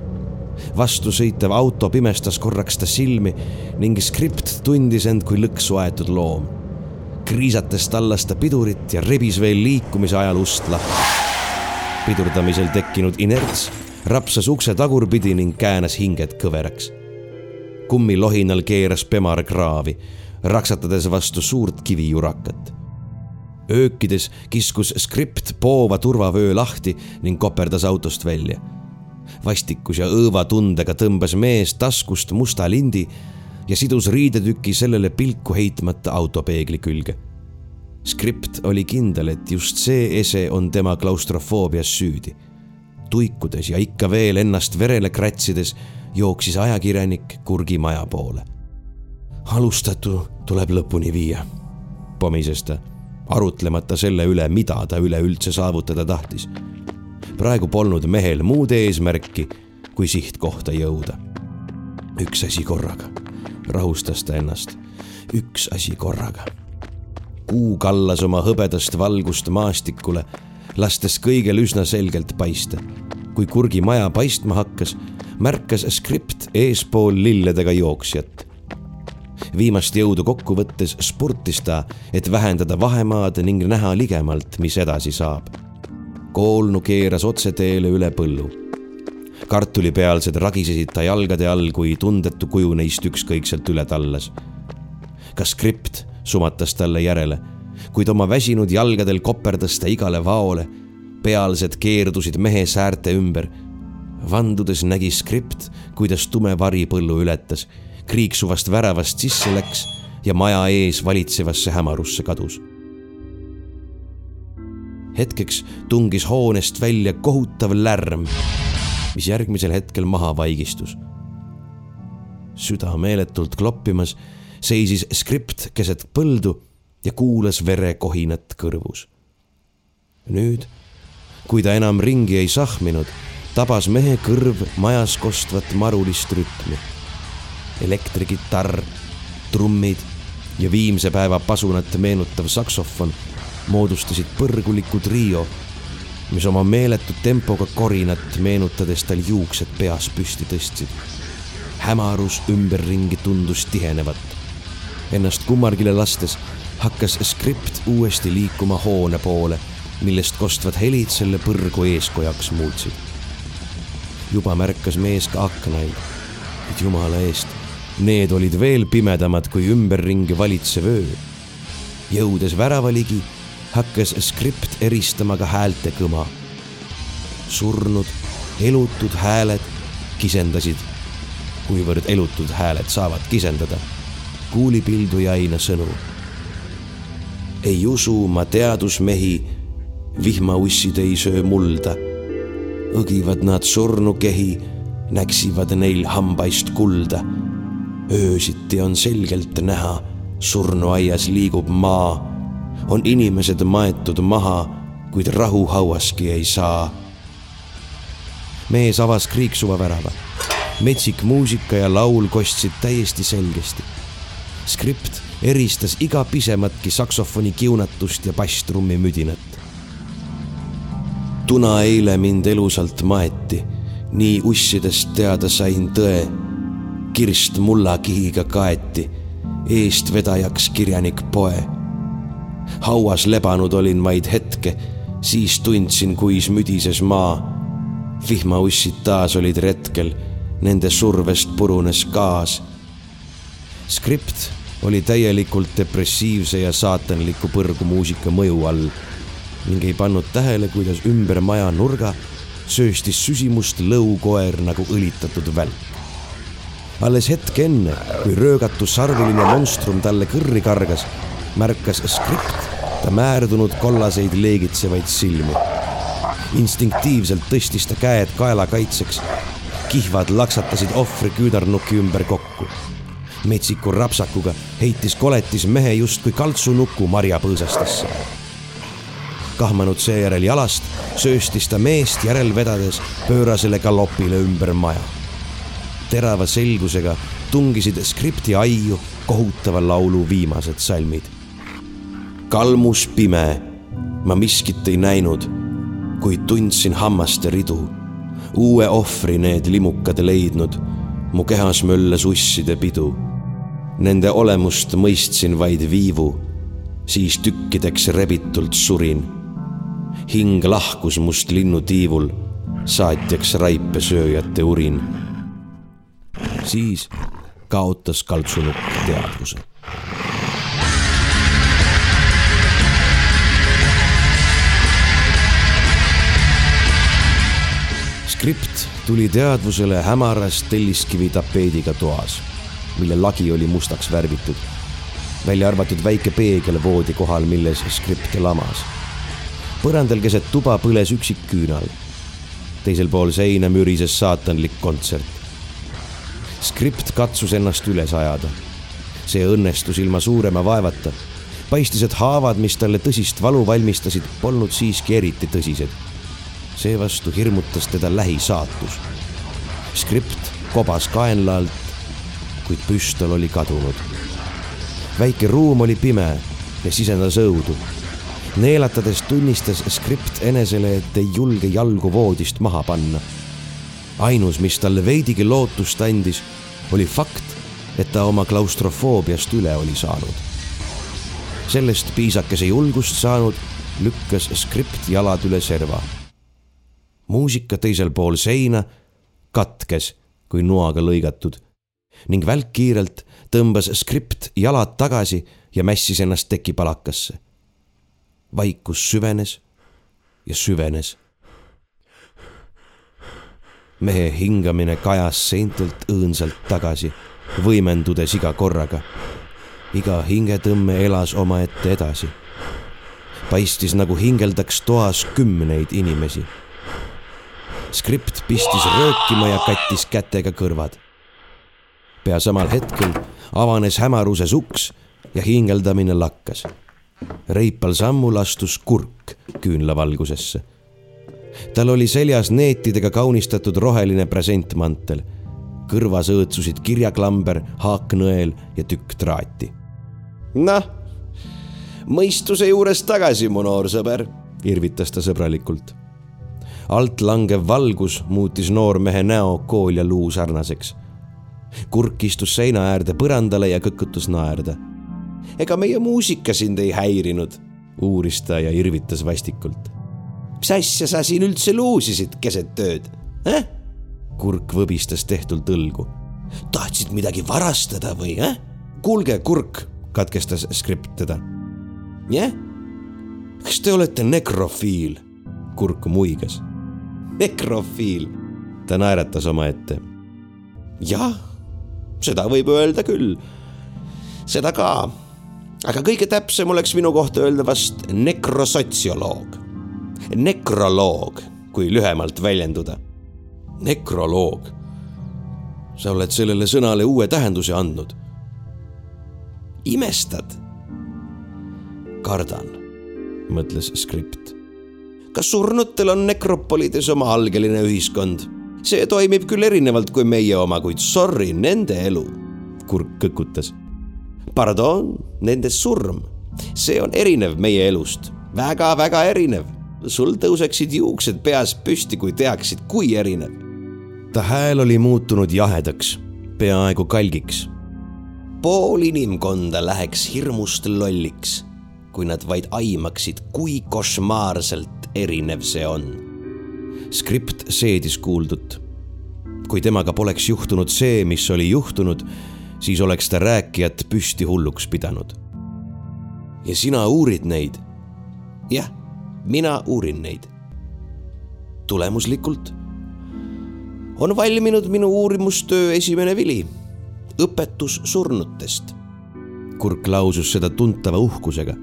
vastusõitev auto pimestas korraks ta silmi ning skript tundis end kui lõksu aetud loom. kriisates tallas ta pidurit ja rebis veel liikumise ajal ust lahti. pidurdamisel tekkinud inerts rapsas ukse tagurpidi ning käänas hinged kõveraks. kummilohinal keeras Pemar kraavi, raksatades vastu suurt kivijurakat. öökides kiskus skript poova turvavöö lahti ning koperdas autost välja. vastikus ja õõvatundega tõmbas mees taskust musta lindi ja sidus riidetüki sellele pilku heitmata autopeegli külge skript oli kindel, et just see ese on tema klaustrofoobias süüdi tuikudes ja ikka veel ennast verele kratsides jooksis ajakirjanik kurgimaja poole. alustatu tuleb lõpuni viia, pomises ta, arutlemata selle üle, mida ta üleüldse saavutada tahtis. praegu polnud mehel muud eesmärki, kui sihtkohta jõuda. üks asi korraga, rahustas ta ennast, üks asi korraga. kuu kallas oma hõbedast valgust maastikule lastes kõigel üsna selgelt paista. kui kurgimaja paistma hakkas, märkas skript eespool lilledega jooksjat. viimast jõudu kokku võttes spurtis ta, et vähendada vahemaad ning näha ligemalt, mis edasi saab. koolnu keeras otseteele üle põllu kartulipealsed ragisesid ta jalgade all, kui tundetu kuju neist ükskõikselt üle tallas. kas skript sumatas talle järele kuid oma väsinud jalgadel koperdas ta igale vaole. pealsed keerdusid mehe säärte ümber. vandudes nägi skript, kuidas tume vari põllu ületas, kriiksuvast väravast sisse läks ja maja ees valitsevasse hämarusse kadus. hetkeks tungis hoonest välja kohutav lärm, mis järgmisel hetkel maha vaigistus. süda meeletult kloppimas seisis skript keset põldu ja kuulas verekohinat kõrvus. nüüd, kui ta enam ringi ei sahminud, tabas mehe kõrv majas kostvat marulist rütmi. elektrikitarr, trummid ja viimse päeva pasunat meenutav saksofon moodustasid põrguliku trio, mis oma meeletu tempoga korinat meenutades tal juuksed peas püsti tõstsid. hämarus ümberringi tundus tihenevat. Ennast kummargile lastes hakkas skript uuesti liikuma hoone poole, millest kostvad helid selle põrgu eeskojaks muutsid. juba märkas mees ka aknaid, et jumala eest, need olid veel pimedamad kui ümberringi valitsev öö. jõudes värava ligi hakkas skript eristama ka häälte kõma. surnud, elutud hääled kisendasid, kuivõrd elutud hääled saavad kisendada. kuulipildu jäi aina sõnu. Ei usu ma teadusmehi, vihmaussid ei söö mulda. õgivad nad surnukehi, näksivad neil hambaist kulda. öösiti on selgelt näha, surnuaias liigub maa on inimesed maetud maha, kuid rahuhauaski ei saa. mees avas kriiksuva värava. metsik muusika ja laul kostsid täiesti selgesti. skript eristas iga pisematki saksofoni kiunatust ja basstrummi müdinat. tuna eile mind elusalt maeti, nii ussidest teada sain tõe. kirst mullakihiga kaeti, eestvedajaks kirjanik poe hauas lebanud olin vaid hetke, siis tundsin, kuis müdises maa. vihmaussid taas olid retkel, nende survest purunes gaas. skript oli täielikult depressiivse ja saatanliku põrgumuusika mõju all ning ei pannud tähele, kuidas ümber maja nurga sööstis süsimust lõukoer nagu õlitatud välk. alles hetk enne, kui röögatu sarviline monstrum talle kõrri kargas, märkas skript ta määrdunud kollaseid leegitsevaid silmi. instinktiivselt tõstis ta käed kaela kaitseks. kihvad laksatasid ohvri küünarnuki ümber kokku. Metsiku rapsakuga heitis koletis mehe justkui kaltsunuku marjapõõsastasse. kahmanud seejärel jalast, sööstis ta meest järel vedades pöörasele galopile ümber maja. terava selgusega tungisid skripti aiu kohutava laulu viimased salmid kalmus pime, ma miskit ei näinud, kuid tundsin hammaste ridu. uue ohvri need limukad leidnud, mu kehas möllas usside pidu. Nende olemust mõistsin vaid viivu, siis tükkideks rebitult surin. hing lahkus must linnutiivul, saatjaks raipesööjate urin. siis kaotas kaltsunukk teadvuse skript tuli teadvusele hämaras telliskivi tapeediga toas, mille lagi oli mustaks värvitud, välja arvatud väike peegel voodi kohal, milles skript lamas. põrandal keset tuba põles üksik küünal. teisel pool seina mürises saatanlik kontsert. skript katsus ennast üles ajada. see õnnestus ilma suurema vaevata. paistis, et haavad, mis talle tõsist valu valmistasid, polnud siiski eriti tõsised seevastu hirmutas teda lähisaatus. skript kobas kaenla alt, kuid püstol oli kadunud. väike ruum oli pime ja sisendas õudu. neelatades tunnistas skript enesele, et ei julge jalgu voodist maha panna. ainus, mis talle veidigi lootust andis, oli fakt, et ta oma klaustrofoobiast üle oli saanud. sellest piisakese julgust saanud lükkas skript jalad üle serva muusika teisel pool seina katkes kui noaga lõigatud ning välkkiirelt tõmbas skript jalad tagasi ja mässis ennast tekipalakasse. vaikus süvenes ja süvenes. mehe hingamine kajas seintelt õõnsalt tagasi, võimendudes iga korraga. iga hingetõmme elas omaette edasi. paistis nagu hingeldaks toas kümneid inimesi. skript pistis röökima ja kattis kätega kõrvad. Pea samal hetkel avanes hämaruses uks ja hingeldamine lakkas. reipal sammul astus kurk küünlavalgusesse. tal oli seljas neetidega kaunistatud roheline presentmantel. kõrvas õõtsusid kirjaklamber, haaknõel ja tükk traati. noh, mõistuse juures tagasi, mu noor sõber, irvitas ta sõbralikult. alt langev valgus muutis noormehe näo kool ja luu sarnaseks kurk istus seina äärde põrandale ja kõkutas naerda. ega meie muusika sind ei häirinud, uuris ta ja irvitas vastikult. mis asja sa siin üldse luusisid keset tööd eh?? kurk võbistas tehtult õlgu. tahtsid midagi varastada või eh?? kuulge, kurk, katkestas skript teda. jah? kas te olete nekrofiil? kurk muigas. nekrofiil? ta naeratas omaette. jah seda võib öelda küll. seda ka. aga kõige täpsem oleks minu kohta öelda vast nekrosotsioloog. nekroloog, kui lühemalt väljenduda. nekroloog. sa oled sellele sõnale uue tähenduse andnud. imestad? kardan, mõtles skript. kas surnutel on nekropolides oma algeline ühiskond? See toimib küll erinevalt kui meie oma, kuid sorry, nende elu. kurk kõkutas. Pardon, nende surm, see on erinev meie elust väga,, väga-väga erinev. sul tõuseksid juuksed peas püsti, kui teaksid, kui erinev. ta hääl oli muutunud jahedaks, peaaegu kalgiks. pool inimkonda läheks hirmust lolliks, kui nad vaid aimaksid, kui košmaarselt erinev see on skript seedis kuuldut. kui temaga poleks juhtunud see, mis oli juhtunud, siis oleks ta rääkijat püsti hulluks pidanud. ja sina uurid neid? jah, mina uurin neid. tulemuslikult on valminud minu uurimustöö esimene vili, õpetus surnutest. kurk lausus seda tuntava uhkusega.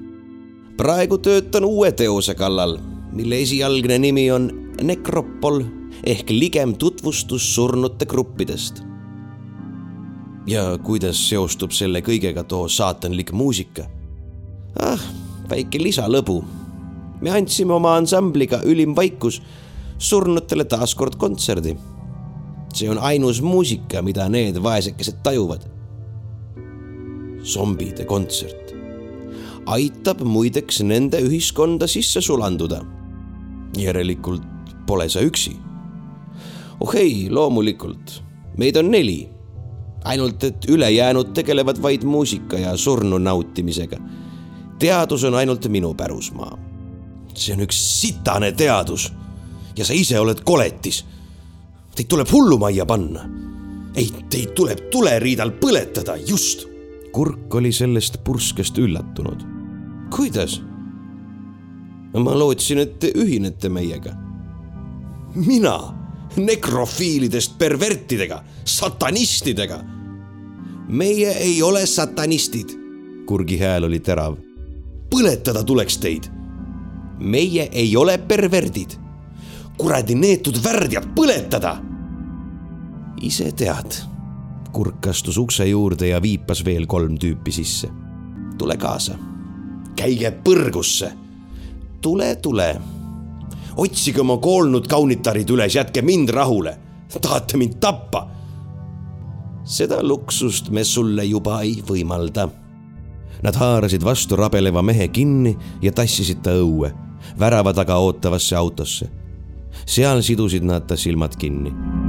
praegu töötan uue teose kallal, mille esialgne nimi on nekropol ehk ligem tutvustus surnute gruppidest. ja kuidas seostub selle kõigega too saatanlik muusika? ah, väike lisalõbu. me andsime oma ansambliga Ülim vaikus surnutele taas kord kontserdi. see on ainus muusika, mida need vaesekesed tajuvad. zombide kontsert. aitab muideks nende ühiskonda sisse sulanduda. Järelikult pole sa üksi. oh ei, loomulikult, meid on neli. ainult, et ülejäänud tegelevad vaid muusika ja surnu nautimisega. teadus on ainult minu pärusmaa. see on üks sitane teadus ja sa ise oled koletis. Teid tuleb hullumajja panna. ei, teid tuleb tuleriidal põletada, just. kurk oli sellest purskest üllatunud. kuidas? Ma lootsin, et te ühinete meiega mina nekrofiilidest pervertidega, satanistidega. meie ei ole satanistid. kurgi hääl oli terav. põletada tuleks teid. meie ei ole perverdid. kuradi neetud värdjad, põletada. ise tead. kurk astus ukse juurde ja viipas veel kolm tüüpi sisse. tule kaasa. käige põrgusse. Tule, tule otsige oma koolnud kaunitarid üles, jätke mind rahule. tahate mind tappa? seda luksust me sulle juba ei võimalda. Nad haarasid vastu rabeleva mehe kinni ja tassisid ta õue, värava taga ootavasse autosse. seal sidusid nad ta silmad kinni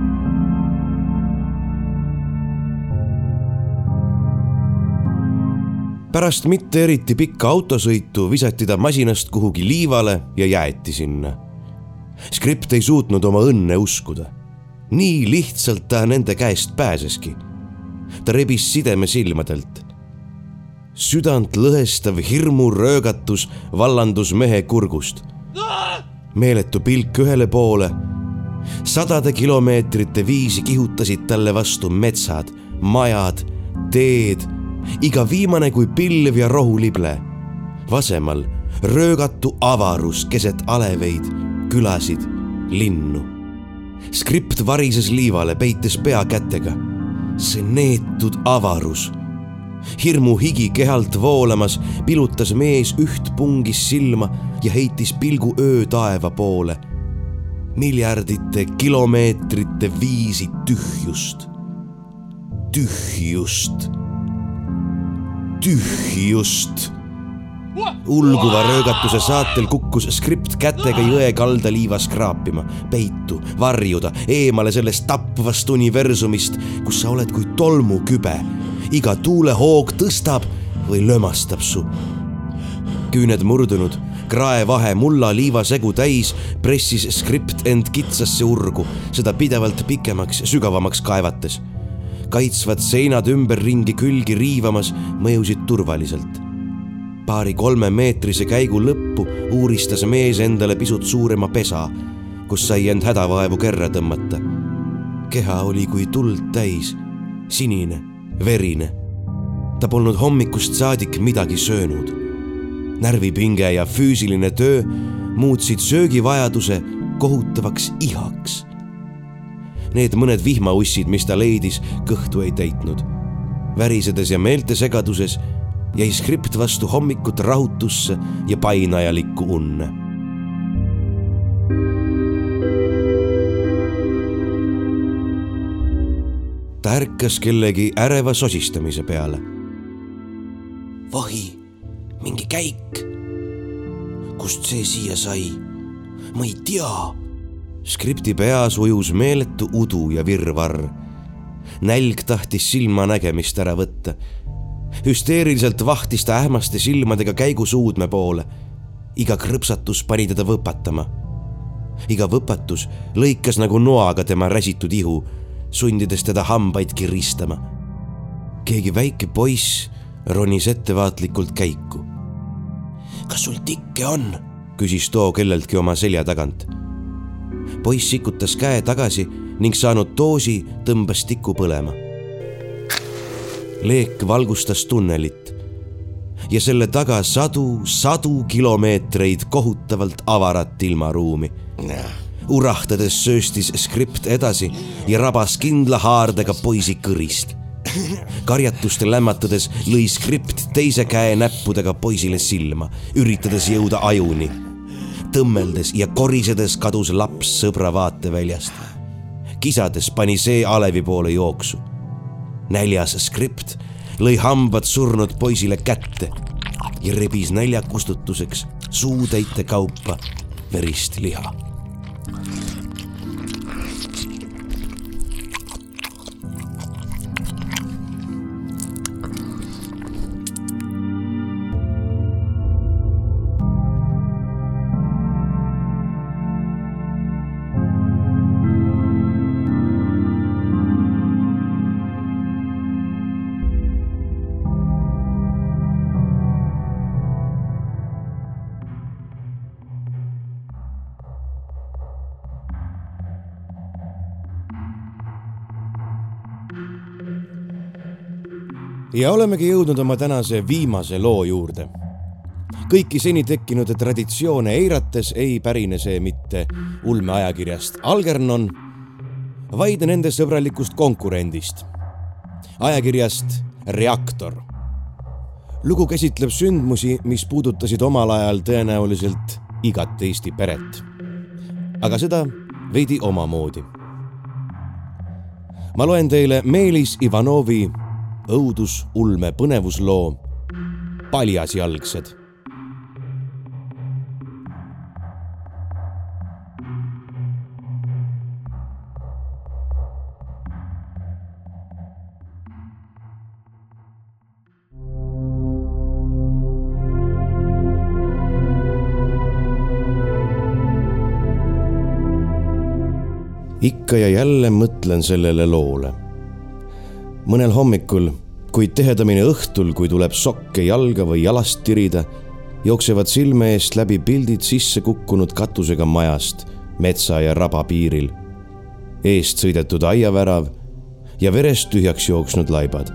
pärast mitte eriti pikka autosõitu visati ta masinast kuhugi liivale ja jäeti sinna skript ei suutnud oma õnne uskuda. nii lihtsalt ta nende käest pääseski. ta rebis sideme silmadelt. südant lõhestav hirmuröögatus vallandus mehe kurgust. meeletu pilk ühele poole. sadade kilomeetrite viisi kihutasid talle vastu metsad, majad, teed, iga viimane kui pilv ja rohulible. vasemal röögatu avarus keset aleveid, külasid, linnu. skript varises liivale, peites pea kätega. see neetud avarus. hirmu higi kehalt voolamas pilutas mees üht pungis silma ja heitis pilgu öötaeva poole. miljardite kilomeetrite viisi tühjust. tühjust tühjust. ulguva röögatuse saatel kukkus skript kätega jõe kalda liivas kraapima, peitu, varjuda, eemale sellest tapvast universumist, kus sa oled kui tolmukübe. iga tuulehoog tõstab või lömastab su. küüned murdunud, kraevahe mulla liivasegu täis, pressis skript end kitsasse urgu, seda pidevalt pikemaks, sügavamaks kaevates kaitsvad seinad ümberringi külgi riivamas mõjusid turvaliselt. paari-kolmemeetrise käigu lõppu uuristas mees endale pisut suurema pesa, kus sai end hädavaevu kerra tõmmata. keha oli kui tuld täis, sinine, verine. ta polnud hommikust saadik midagi söönud. närvipinge ja füüsiline töö muutsid söögivajaduse kohutavaks ihaks Need mõned vihmaussid, mis ta leidis, kõhtu ei täitnud. värisedes ja meeltesegaduses jäi skript vastu hommikut rahutusse ja painajalikku unne. ta ärkas kellegi äreva sosistamise peale. vahi, mingi käik. kust see siia sai? ma ei tea skripti peas ujus meeletu udu ja virvarr. nälg tahtis silmanägemist ära võtta. hüsteeriliselt vahtis ta ähmaste silmadega käigusuudme poole. iga krõpsatus pani teda võpatama. iga võpatus lõikas nagu noaga tema räsitud ihu, sundides teda hambaid kiristama. keegi väike poiss ronis ettevaatlikult käiku. kas sul tikke on? küsis too kelleltki oma selja tagant poiss sikutas käe tagasi ning saanud doosi tõmbas tiku põlema. leek valgustas tunnelit ja selle taga sadu, sadu kilomeetreid kohutavalt avarat ilmaruumi. urahtades sööstis skript edasi ja rabas kindla haardega poisi kõrist. karjatust lämmatades lõi skript teise käe näppudega poisile silma, üritades jõuda ajuni tõmmeldes ja korisedes kadus laps sõbra vaateväljast. kisades pani see alevi poole jooksu. näljas skript lõi hambad surnud poisile kätte ja rebis nälja kustutuseks suutäite kaupa verist liha ja olemegi jõudnud oma tänase viimase loo juurde. kõiki seni tekkinud traditsioone eirates ei pärine see mitte ulmeajakirjast Algernon, vaid nende sõbralikust konkurendist, ajakirjast Reaktor. lugu käsitleb sündmusi, mis puudutasid omal ajal tõenäoliselt igat Eesti peret. aga seda veidi omamoodi. ma loen teile Meelis Ivanovi õudus, ulme, põnevusloo Paljasjalgsed. ikka ja jälle mõtlen sellele loole mõnel hommikul, kuid tihedamini õhtul, kui tuleb sokke jalga või jalast tirida, jooksevad silme eest läbi pildid sisse kukkunud katusega majast metsa ja raba piiril. eest sõidetud aiavärav ja verest tühjaks jooksnud laibad.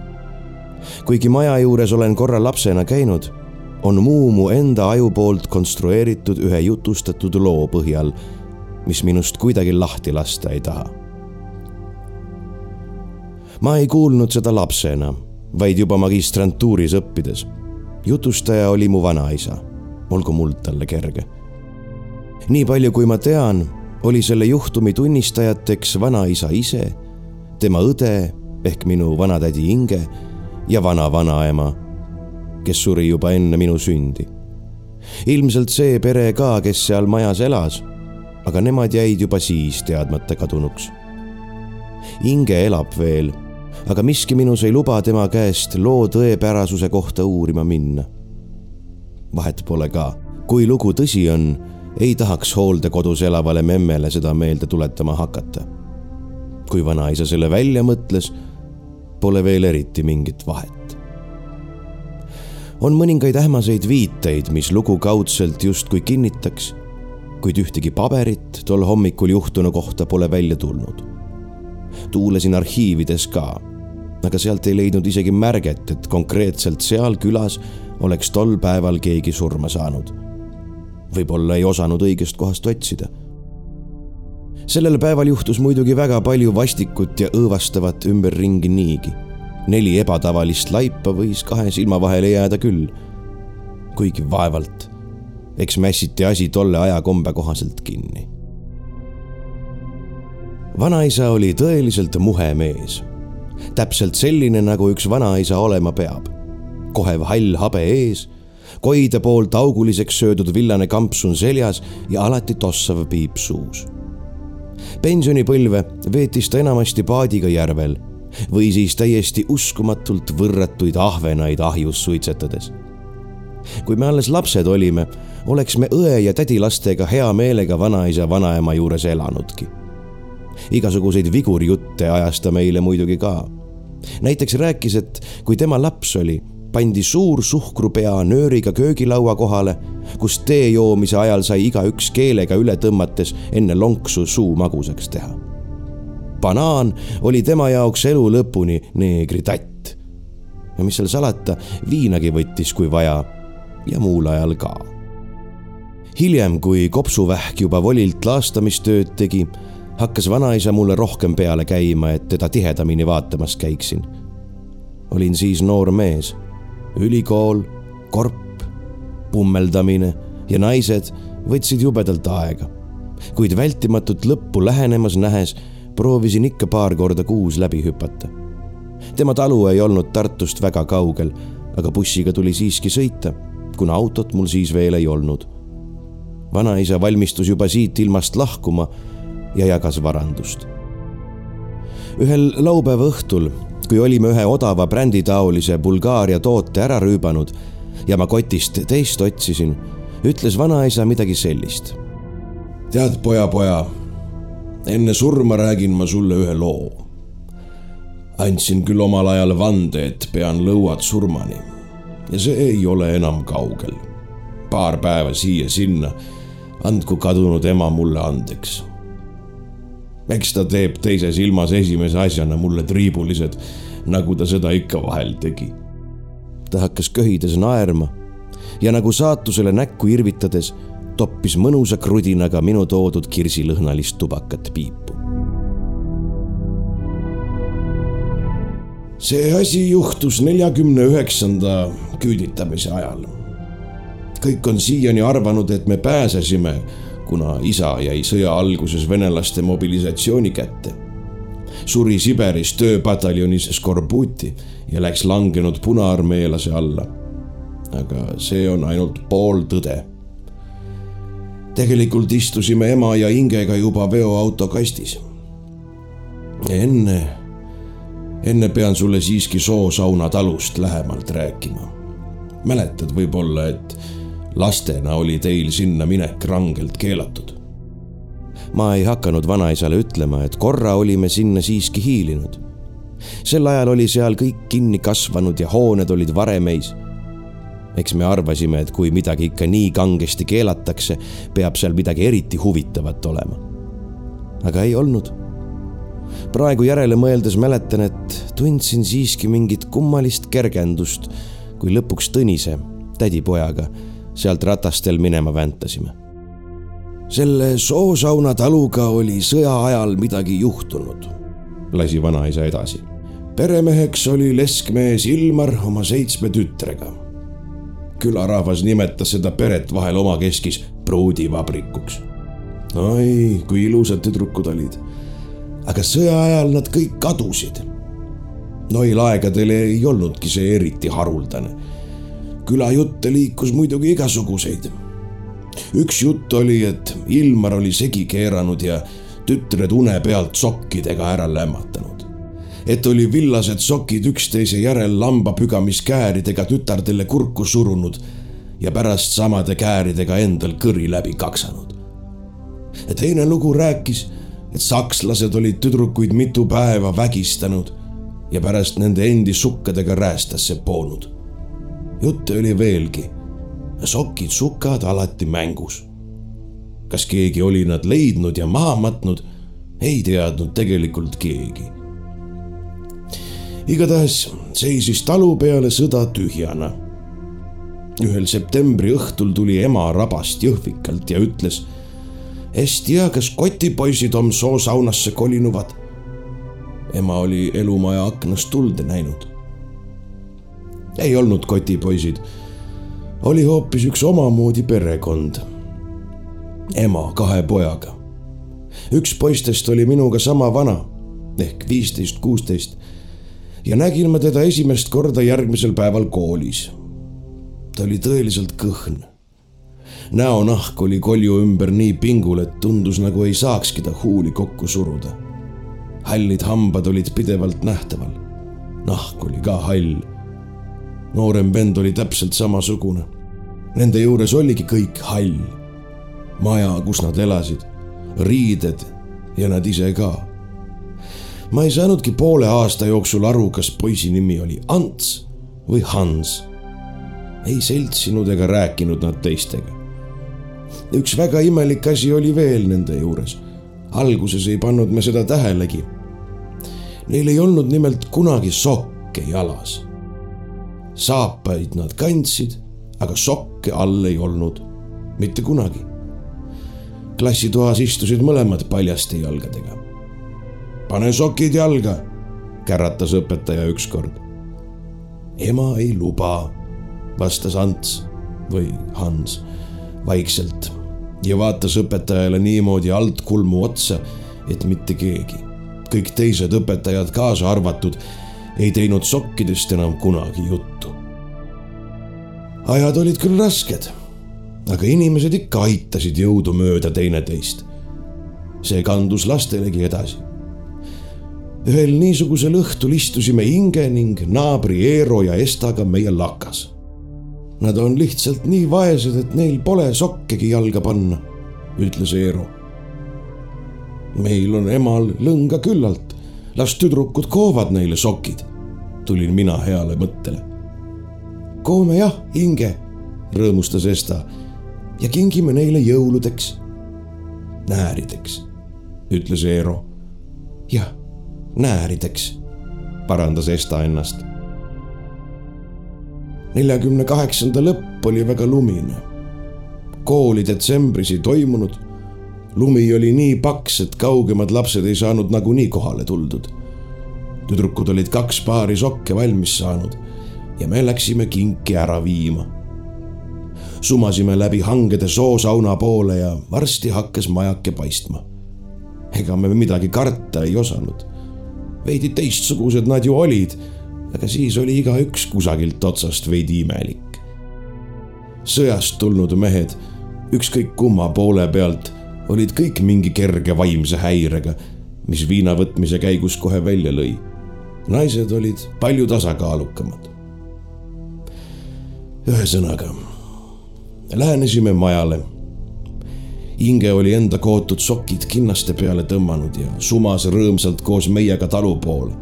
kuigi maja juures olen korra lapsena käinud, on Muumu enda aju poolt konstrueeritud ühe jutustatud loo põhjal, mis minust kuidagi lahti lasta ei taha. Ma ei kuulnud seda lapsena, vaid juba magistrantuuris õppides. jutustaja oli mu vanaisa, olgu muld talle kerge. nii palju, kui ma tean, oli selle juhtumi tunnistajateks vanaisa ise, tema õde ehk minu vanatädi Inge ja vana-vanaema kes suri juba enne minu sündi. ilmselt see pere ka, kes seal majas elas, aga nemad jäid juba siis teadmata kadunuks. Inge elab veel, aga miski minus ei luba tema käest loo tõepärasuse kohta uurima minna. vahet pole ka, kui lugu tõsi on, ei tahaks hooldekodus elavale memmele seda meelde tuletama hakata. kui vanaisa selle välja mõtles, pole veel eriti mingit vahet on mõningaid ähmaseid viiteid, mis lugu kaudselt justkui kinnitaks, kuid ühtegi paberit tol hommikul juhtunu kohta pole välja tulnud. tuulasin arhiivides ka, aga sealt ei leidnud isegi märget, et konkreetselt seal külas oleks tol päeval keegi surma saanud. võib-olla ei osanud õigest kohast otsida sellel päeval juhtus muidugi väga palju vastikut ja õõvastavat ümberringi niigi neli ebatavalist laipa võis kahe silma vahele jääda küll. kuigi vaevalt, eks mässiti asi tolle aja kombe kohaselt kinni. vanaisa oli tõeliselt muhe mees. Täpselt selline, nagu üks vanaisa olema peab. kohev hall habe ees, koide poolt auguliseks söödud villane kampsun seljas ja alati tossav piip suus pensionipõlve veetis ta enamasti paadiga järvel või siis täiesti uskumatult võrratuid ahvenaid ahjus suitsetades. kui me alles lapsed olime, oleks me õe ja tädilastega hea meelega vanaisa, vanaema juures elanudki. Igasuguseid vigurjutte ajas ta meile muidugi ka. näiteks rääkis, et kui tema laps oli, pandi suur suhkrupea nööriga köögilaua kohale, kus tee joomise ajal sai igaüks keelega üle tõmmates enne lonksu suu magusaks teha banaan oli tema jaoks elu lõpuni neegritatt. ja mis seal salata, viinagi võttis, kui vaja ja muul ajal ka. hiljem, kui kopsuvähk juba volilt laastamistööd tegi, hakkas vanaisa mulle rohkem peale käima, et teda tihedamini vaatamas käiksin. olin siis noor mees, ülikool, korp, pummeldamine ja naised võtsid jubedalt aega kuid vältimatut lõppu lähenemas nähes proovisin ikka paar korda kuus läbi hüpata. tema talu ei olnud Tartust väga kaugel, aga bussiga tuli siiski sõita, kuna autot mul siis veel ei olnud. vanaisa valmistus juba siit ilmast lahkuma ja jagas varandust. ühel laupäeva õhtul, kui olime ühe odava bränditaolise Bulgaaria toote ära rüübanud ja ma kotist teist otsisin, ütles vanaisa midagi sellist. tead, poja, poja enne surma räägin ma sulle ühe loo. andsin küll omal ajal vande, et pean lõuad surmani ja see ei ole enam kaugel. paar päeva siia-sinna, andku kadunud ema mulle andeks. Eks ta teeb teises ilmas esimese asjana mulle triibulised, nagu ta seda ikka vahel tegi. ta hakkas köhides naerma ja nagu saatusele näkku irvitades toppis mõnusa krudinaga minu toodud kirsilõhnalist tubakat piipu. see asi juhtus neljakümne üheksanda küüditamise ajal. kõik on siiani arvanud, et me pääsesime, kuna isa jäi sõja alguses venelaste mobilisatsiooni kätte. suri Siberis tööpataljonis Skorbuti ja läks langenud punaarmeelase alla. aga see on ainult pool tõde tegelikult istusime ema ja Ingega juba veoauto kastis. enne, enne pean sulle siiski Soosauna talust lähemalt rääkima. mäletad võib-olla, et lastena oli teil sinna minek rangelt keelatud? ma ei hakanud vanaisale ütlema, et korra olime sinna siiski hiilinud. sel ajal oli seal kõik kinni kasvanud ja hooned olid varemeis eks me arvasime, et kui midagi ikka nii kangesti keelatakse, peab seal midagi eriti huvitavat olema. aga ei olnud. praegu järele mõeldes mäletan, et tundsin siiski mingit kummalist kergendust, kui lõpuks Tõnise, tädipojaga sealt ratastel minema väntasime. selle soosauna taluga oli sõja ajal midagi juhtunud, lasi vanaisa edasi. peremeheks oli leskmees Ilmar oma seitsme tütrega. külarahvas nimetas seda peret vahel omakeskis pruudivabrikuks. oi, kui ilusad tüdrukud olid. aga sõja ajal nad kõik kadusid Noil aegadel ei olnudki see eriti haruldane. Külajutte liikus muidugi igasuguseid. üks jutt oli, et Ilmar oli segi keeranud ja tütred une pealt sokkidega ära lämmatanud. et oli villased sokid üksteise järel lambapügamiskääridega tütardele kurku surunud ja pärast samade kääridega endal kõri läbi kaksanud. teine lugu rääkis, et sakslased olid tüdrukuid mitu päeva vägistanud ja pärast nende endi sukkadega räästasse poonud. Jutte oli veelgi. sokid, sukad alati mängus. kas keegi oli nad leidnud ja maha matnud, ei teadnud tegelikult keegi. igatahes seisis talu peale sõda tühjana. ühel septembri õhtul tuli ema rabast jõhvikalt ja ütles. hästi ja kas kotipoisid om soosaunasse kolinuvad ema oli elumaja aknast tuld näinud. Ei olnud kotipoisid, oli hoopis üks omamoodi perekond. ema kahe pojaga. üks poistest oli minuga sama vana ehk viisteist, kuusteist ja nägin ma teda esimest korda järgmisel päeval koolis. ta oli tõeliselt kõhn. näonahk oli kolju ümber nii pingul, et tundus nagu ei saakski ta huuli kokku suruda hallid hambad olid pidevalt nähtaval. nahk oli ka hall. Noorem vend oli täpselt samasugune. Nende juures oligi kõik hall. maja, kus nad elasid, riided ja nad ise ka. ma ei saanudki poole aasta jooksul aru, kas poisi nimi oli Ants või Hans. ei seltsinud ega rääkinud nad teistega. üks väga imelik asi oli veel nende juures alguses ei pannud me seda tähelegi. Neil ei olnud nimelt kunagi sokke jalas. Saapaid nad kandsid, aga sokke all ei olnud, mitte kunagi. klassitoas istusid mõlemad paljaste jalgadega. pane sokid jalga, käratas õpetaja ükskord. ema ei luba, vastas Ants või Hans vaikselt ja vaatas õpetajale niimoodi altkulmu otsa, et mitte keegi, kõik teised õpetajad kaasa arvatud, ei teinud sokkidest enam kunagi juttu. ajad olid küll rasked, aga inimesed ikka aitasid jõudumööda teineteist. see kandus lastelegi edasi. ühel niisugusel õhtul istusime Inge ning naabri Eero ja Estaga meie lakas Nad on lihtsalt nii vaesed, et neil pole sokkegi jalga panna, ütles Eero. meil on emal lõnga küllalt, las tüdrukud koovad neile sokid, tulin mina heale mõttele. koome jah, Inge, rõõmustas Esta ja kingime neile jõuludeks. näärideks, ütles Eero. jah, näärideks, parandas Esta ennast neljakümne kaheksanda lõpp oli väga lumine. kooli detsembris ei toimunud. lumi oli nii paks, et kaugemad lapsed ei saanud nagunii kohale tuldud. Tüdrukud olid kaks paari sokke valmis saanud ja me läksime kinki ära viima. sumasime läbi hangede soosauna poole ja varsti hakkas majake paistma. ega me midagi karta ei osanud. veidi teistsugused nad ju olid aga siis oli igaüks kusagilt otsast veidi imelik. sõjast tulnud mehed, ükskõik kumma poole pealt, olid kõik mingi kerge vaimse häirega, mis viina võtmise käigus kohe välja lõi. Naised olid palju tasakaalukamad. ühesõnaga, lähenesime majale Inge oli enda kootud sokid kinnaste peale tõmmanud ja sumas rõõmsalt koos meiega talu poole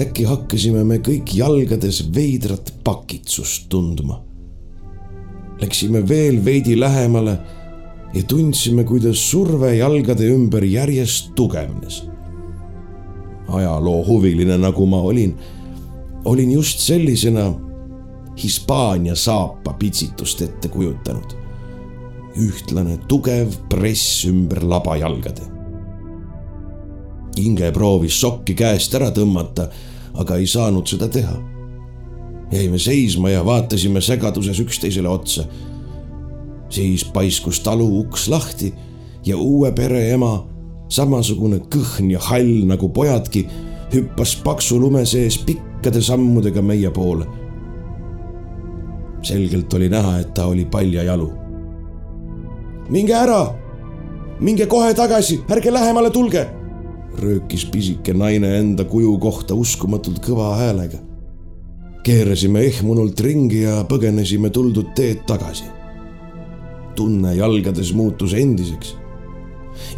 äkki hakkasime me kõik jalgades veidrat pakitsust tundma. Läksime veel veidi lähemale ja tundsime, kuidas surve jalgade ümber järjest tugevnes. Ajaloohuviline, nagu ma olin, olin just sellisena Hispaania saapa pitsitust ette kujutanud. ühtlane tugev press ümber labajalgade. Inge proovis sokki käest ära tõmmata, aga ei saanud seda teha. jäime seisma ja vaatasime segaduses üksteisele otsa. siis paiskus talu uks lahti ja uue pere ema, samasugune kõhn ja hall nagu pojadki, hüppas paksu lume sees pikkade sammudega meie poole selgelt oli näha, et ta oli paljajalu. minge ära, minge kohe tagasi, ärge lähemale tulge, röökis pisike naine enda kuju kohta uskumatult kõva häälega. keerasime ehmunult ringi ja põgenesime tuldud teed tagasi. tunne jalgades muutus endiseks.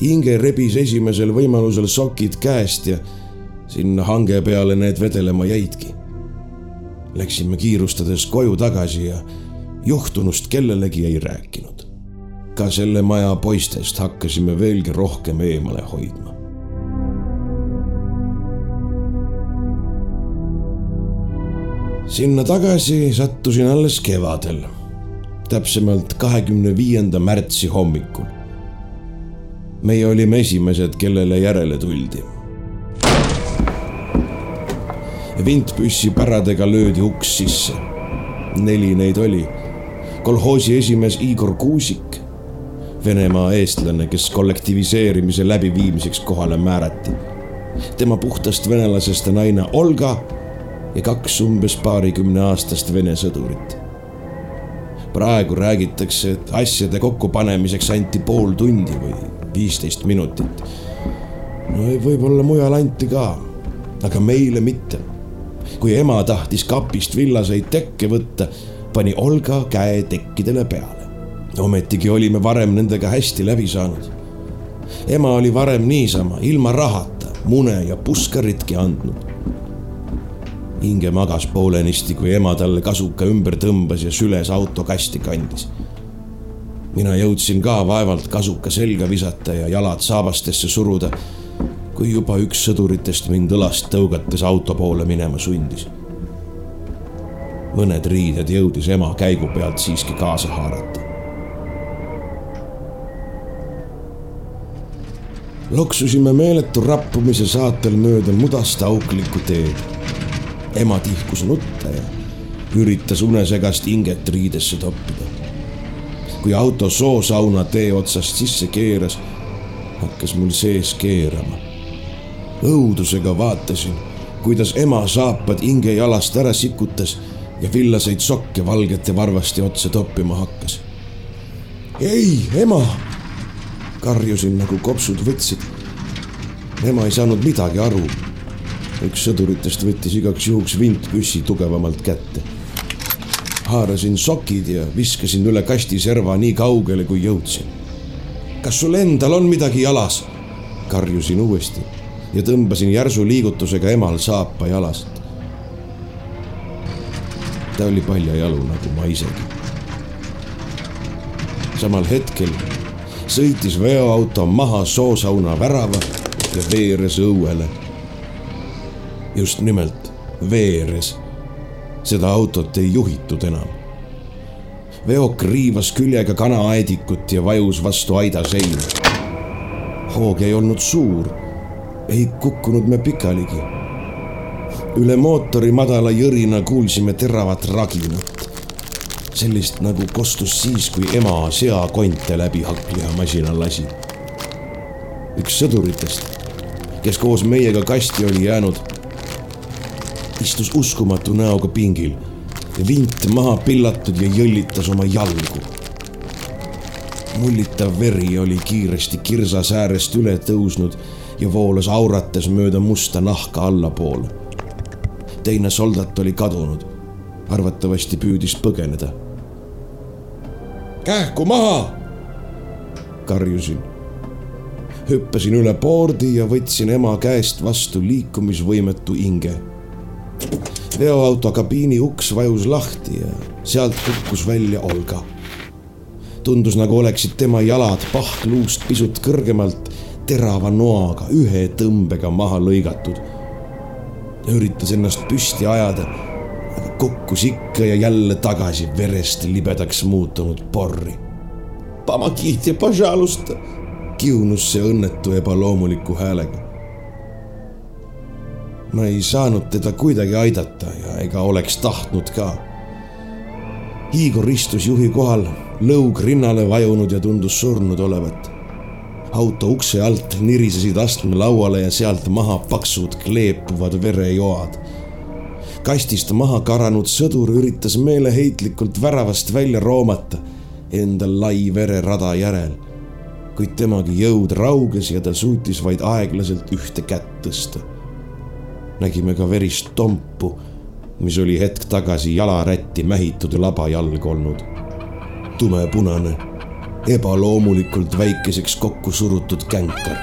Inge rebis esimesel võimalusel sokid käest ja sinna hange peale need vedelema jäidki Läksime kiirustades koju tagasi ja juhtunust kellelegi ei rääkinud. ka selle maja poistest hakkasime veelgi rohkem eemale hoidma. sinna tagasi sattusin alles kevadel, täpsemalt kahekümne viienda märtsi hommikul. Meie olime esimesed, kellele järele tuldi vintpüssi päradega löödi uks sisse. neli neid oli. kolhoosi esimees Igor Kuusik, Venemaa eestlane, kes kollektiviseerimise läbiviimiseks kohale määrati. tema puhtast venelasest naine Olga ja kaks umbes paarikümneaastast vene sõdurit. praegu räägitakse, et asjade kokkupanemiseks anti pool tundi või viisteist minutit. no võib-olla mujal anti ka, aga meile mitte kui ema tahtis kapist villaseid tekke võtta, pani Olga käe tekkidele peale. ometigi olime varem nendega hästi läbi saanud. ema oli varem niisama, ilma rahata, mune ja puskaritki andnud. Inge magas poolenisti, kui ema talle kasuka ümber tõmbas ja süles autokasti kandis. Mina jõudsin ka vaevalt kasuka selga visata ja jalad saabastesse suruda kui juba üks sõduritest mind õlast tõugates auto poole minema sundis. mõned riided jõudis ema käigu pealt siiski kaasa haarata. loksusime meeletu rappumise saatel mööda mudast auklikku teed. ema tihkus nutta ja üritas unesegast hinget riidesse toppida. Kui auto soosauna tee otsast sisse keeras, hakkas mul sees keerama õudusega vaatasin, kuidas ema saapad hinge jalast ära sikutas ja villaseid sokke valgete varvaste otsa toppima hakkas. ei, ema, karjusin nagu kopsud võtsid. ema ei saanud midagi aru. üks sõduritest võttis igaks juhuks vintpüssi tugevamalt kätte. Haarasin sokid ja viskasin üle kasti serva nii kaugele, kui jõudsin. kas sul endal on midagi jalas? karjusin uuesti ja tõmbasin järsu liigutusega emal saapa jalast. ta oli paljajalu nagu ma isegi. samal hetkel sõitis veoauto maha soosauna värava ja veeres õuele. just nimelt veeres. Seda autot ei juhitud enam. veok riivas küljega kanaaedikut ja vajus vastu aida seina. hoog ei olnud suur ei kukkunud me pikaligi. üle mootori madala jõrina kuulsime teravat raginat. sellist nagu kostus siis, kui ema seakonte läbi hakklihamasina lasi. üks sõduritest, kes koos meiega kasti oli jäänud, istus uskumatu näoga pingil, vint maha pillatud ja jõllitas oma jalgu mullitav veri oli kiiresti kirsas äärest üle tõusnud ja voolas aurates mööda musta nahka allapoole. teine soldat oli kadunud, arvatavasti püüdis põgeneda. kähku maha, karjusin. hüppasin üle poordi ja võtsin ema käest vastu liikumisvõimetu hinge veoauto kabiini uks vajus lahti ja sealt kukkus välja Olga. tundus, nagu oleksid tema jalad pahtluust pisut kõrgemalt terava noaga ühe tõmbega maha lõigatud. üritas ennast püsti ajada, aga kukkus ikka ja jälle tagasi verest libedaks muutunud porri. Pamakihti, pažalusta, kiunus see õnnetu ebaloomuliku häälega ma ei saanud teda kuidagi aidata ja ega oleks tahtnud ka. Igor istus juhi kohal, lõug rinnale vajunud ja tundus surnud olevat auto ukse alt nirisesid astmelauale ja sealt maha paksud kleepuvad verejoad. kastist maha karanud sõdur üritas meeleheitlikult väravast välja roomata enda lai vererada järel. kuid temagi jõud rauges ja ta suutis vaid aeglaselt ühte kätt tõsta. Nägime ka verist tompu, mis oli hetk tagasi jalarätti mähitud laba jalg olnud. tumepunane ebaloomulikult väikeseks kokku surutud känkar.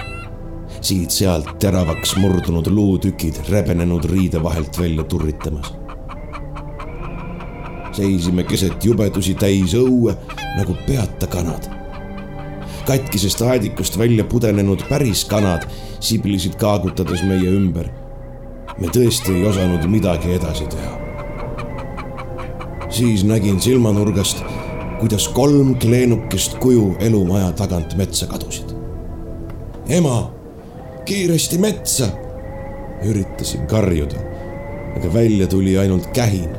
siit-sealt teravaks murdunud luutükid rebenenud riide vahelt välja turritamas. seisime keset jubedusi täis õue nagu peata kanad. katkisest aedikust välja pudenenud päris kanad siblisid kaagutades meie ümber. Me tõesti ei osanud midagi edasi teha. siis nägin silmanurgast kuidas kolm kleenukest kuju elumaja tagant metsa kadusid. ema, kiiresti metsa, üritasin karjuda, aga välja tuli ainult kähin.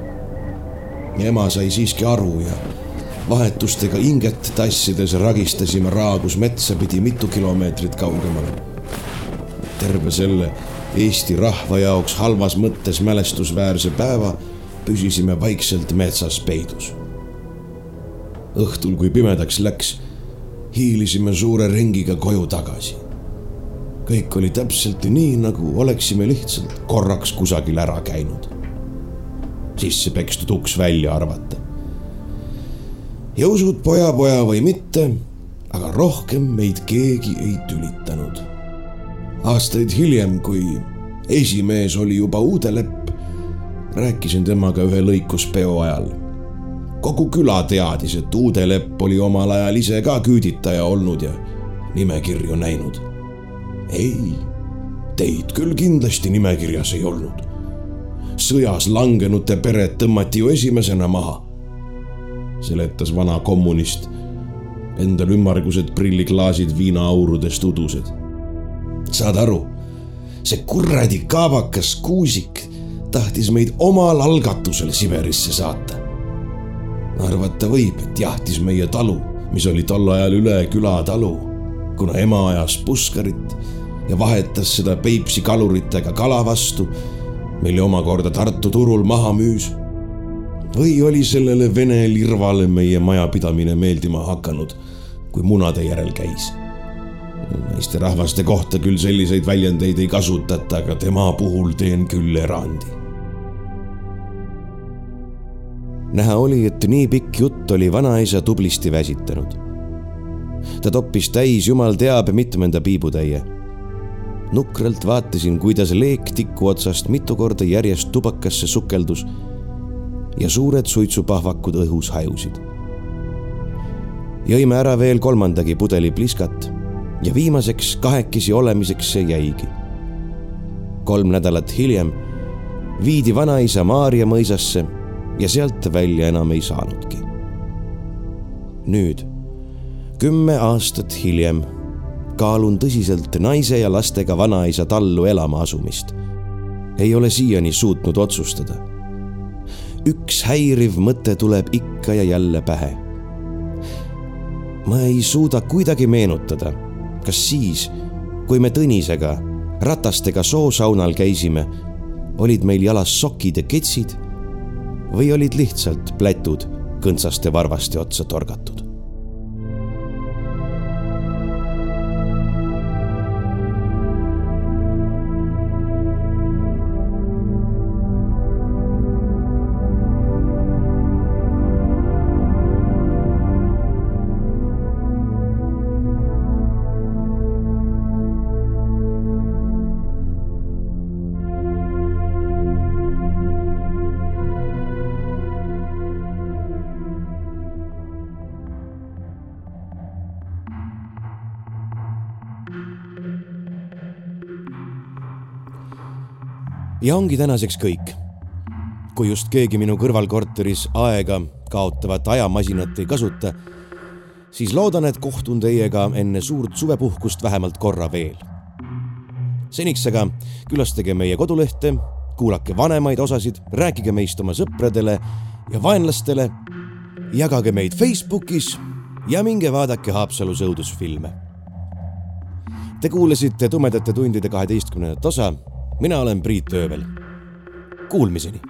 ema sai siiski aru ja vahetustega inget tassides ragistasime Raagus metsa pidi mitu kilomeetrit kaugemale. terve selle Eesti rahva jaoks halvas mõttes mälestusväärse päeva püsisime vaikselt metsas peidus õhtul, kui pimedaks läks, hiilisime suure ringiga koju tagasi. kõik oli täpselt nii, nagu oleksime lihtsalt korraks kusagil ära käinud. sisse pekstud uks välja arvata. ja usud poja, poja või mitte, aga rohkem meid keegi ei tülitanud. Aastaid hiljem, kui esimees oli juba Uudelepp, rääkisin temaga ühe lõikuspeo ajal kogu küla teadis, et Uude Lepp oli omal ajal ise ka küüditaja olnud ja nimekirju näinud. ei, teid küll kindlasti nimekirjas ei olnud. sõjas langenute pered tõmmati ju esimesena maha, seletas vana kommunist, endal ümmargused prilliklaasid viinaaurudest udused. Saad aru, see kuradi kaabakas kuusik tahtis meid omal algatusel Siberisse saata. Arvata võib, et jahtis meie talu, mis oli tol ajal üle küla talu, kuna ema ajas puskarit ja vahetas seda Peipsi kaluritega kala vastu, mille omakorda Tartu turul maha müüs. või oli sellele vene lirvale meie majapidamine meeldima hakanud, kui munade järel käis naisterahvaste kohta küll selliseid väljendeid ei kasutata, aga tema puhul teen küll erandi näha oli, et nii pikk jutt oli vanaisa tublisti väsitanud. ta toppis täis jumal teab mitmenda piibutäie. nukralt vaatasin, kuidas leek tiku otsast mitu korda järjest tubakasse sukeldus ja suured suitsupahvakud õhus hajusid. jõime ära veel kolmandagi pudeli pliskat ja viimaseks kahekesi olemiseks see jäigi. kolm nädalat hiljem viidi vanaisa Maarja mõisasse ja sealt välja enam ei saanudki. nüüd, kümme aastat hiljem, kaalun tõsiselt naise ja lastega vanaisa tallu elama asumist. ei ole siiani suutnud otsustada. üks häiriv mõte tuleb ikka ja jälle pähe. ma ei suuda kuidagi meenutada, kas siis, kui me Tõnisega ratastega soosaunal käisime, olid meil jalas sokid ja ketsid või olid lihtsalt plätud kõntsaste varvaste otsa torgatud. Ja ongi tänaseks kõik. kui just keegi minu kõrvalkorteris aega kaotavat ajamasinat ei kasuta, siis loodan, et kohtun teiega enne suurt suvepuhkust vähemalt korra veel. seniks aga külastage meie kodulehte, kuulake vanemaid osasid, rääkige meist oma sõpradele ja vaenlastele, jagage meid Facebookis ja minge vaadake Haapsalus õudusfilme. Te kuulasite Tumedate tundide kaheteistkümnendat osa. Mina olen Priit Öövel. Kuulmiseni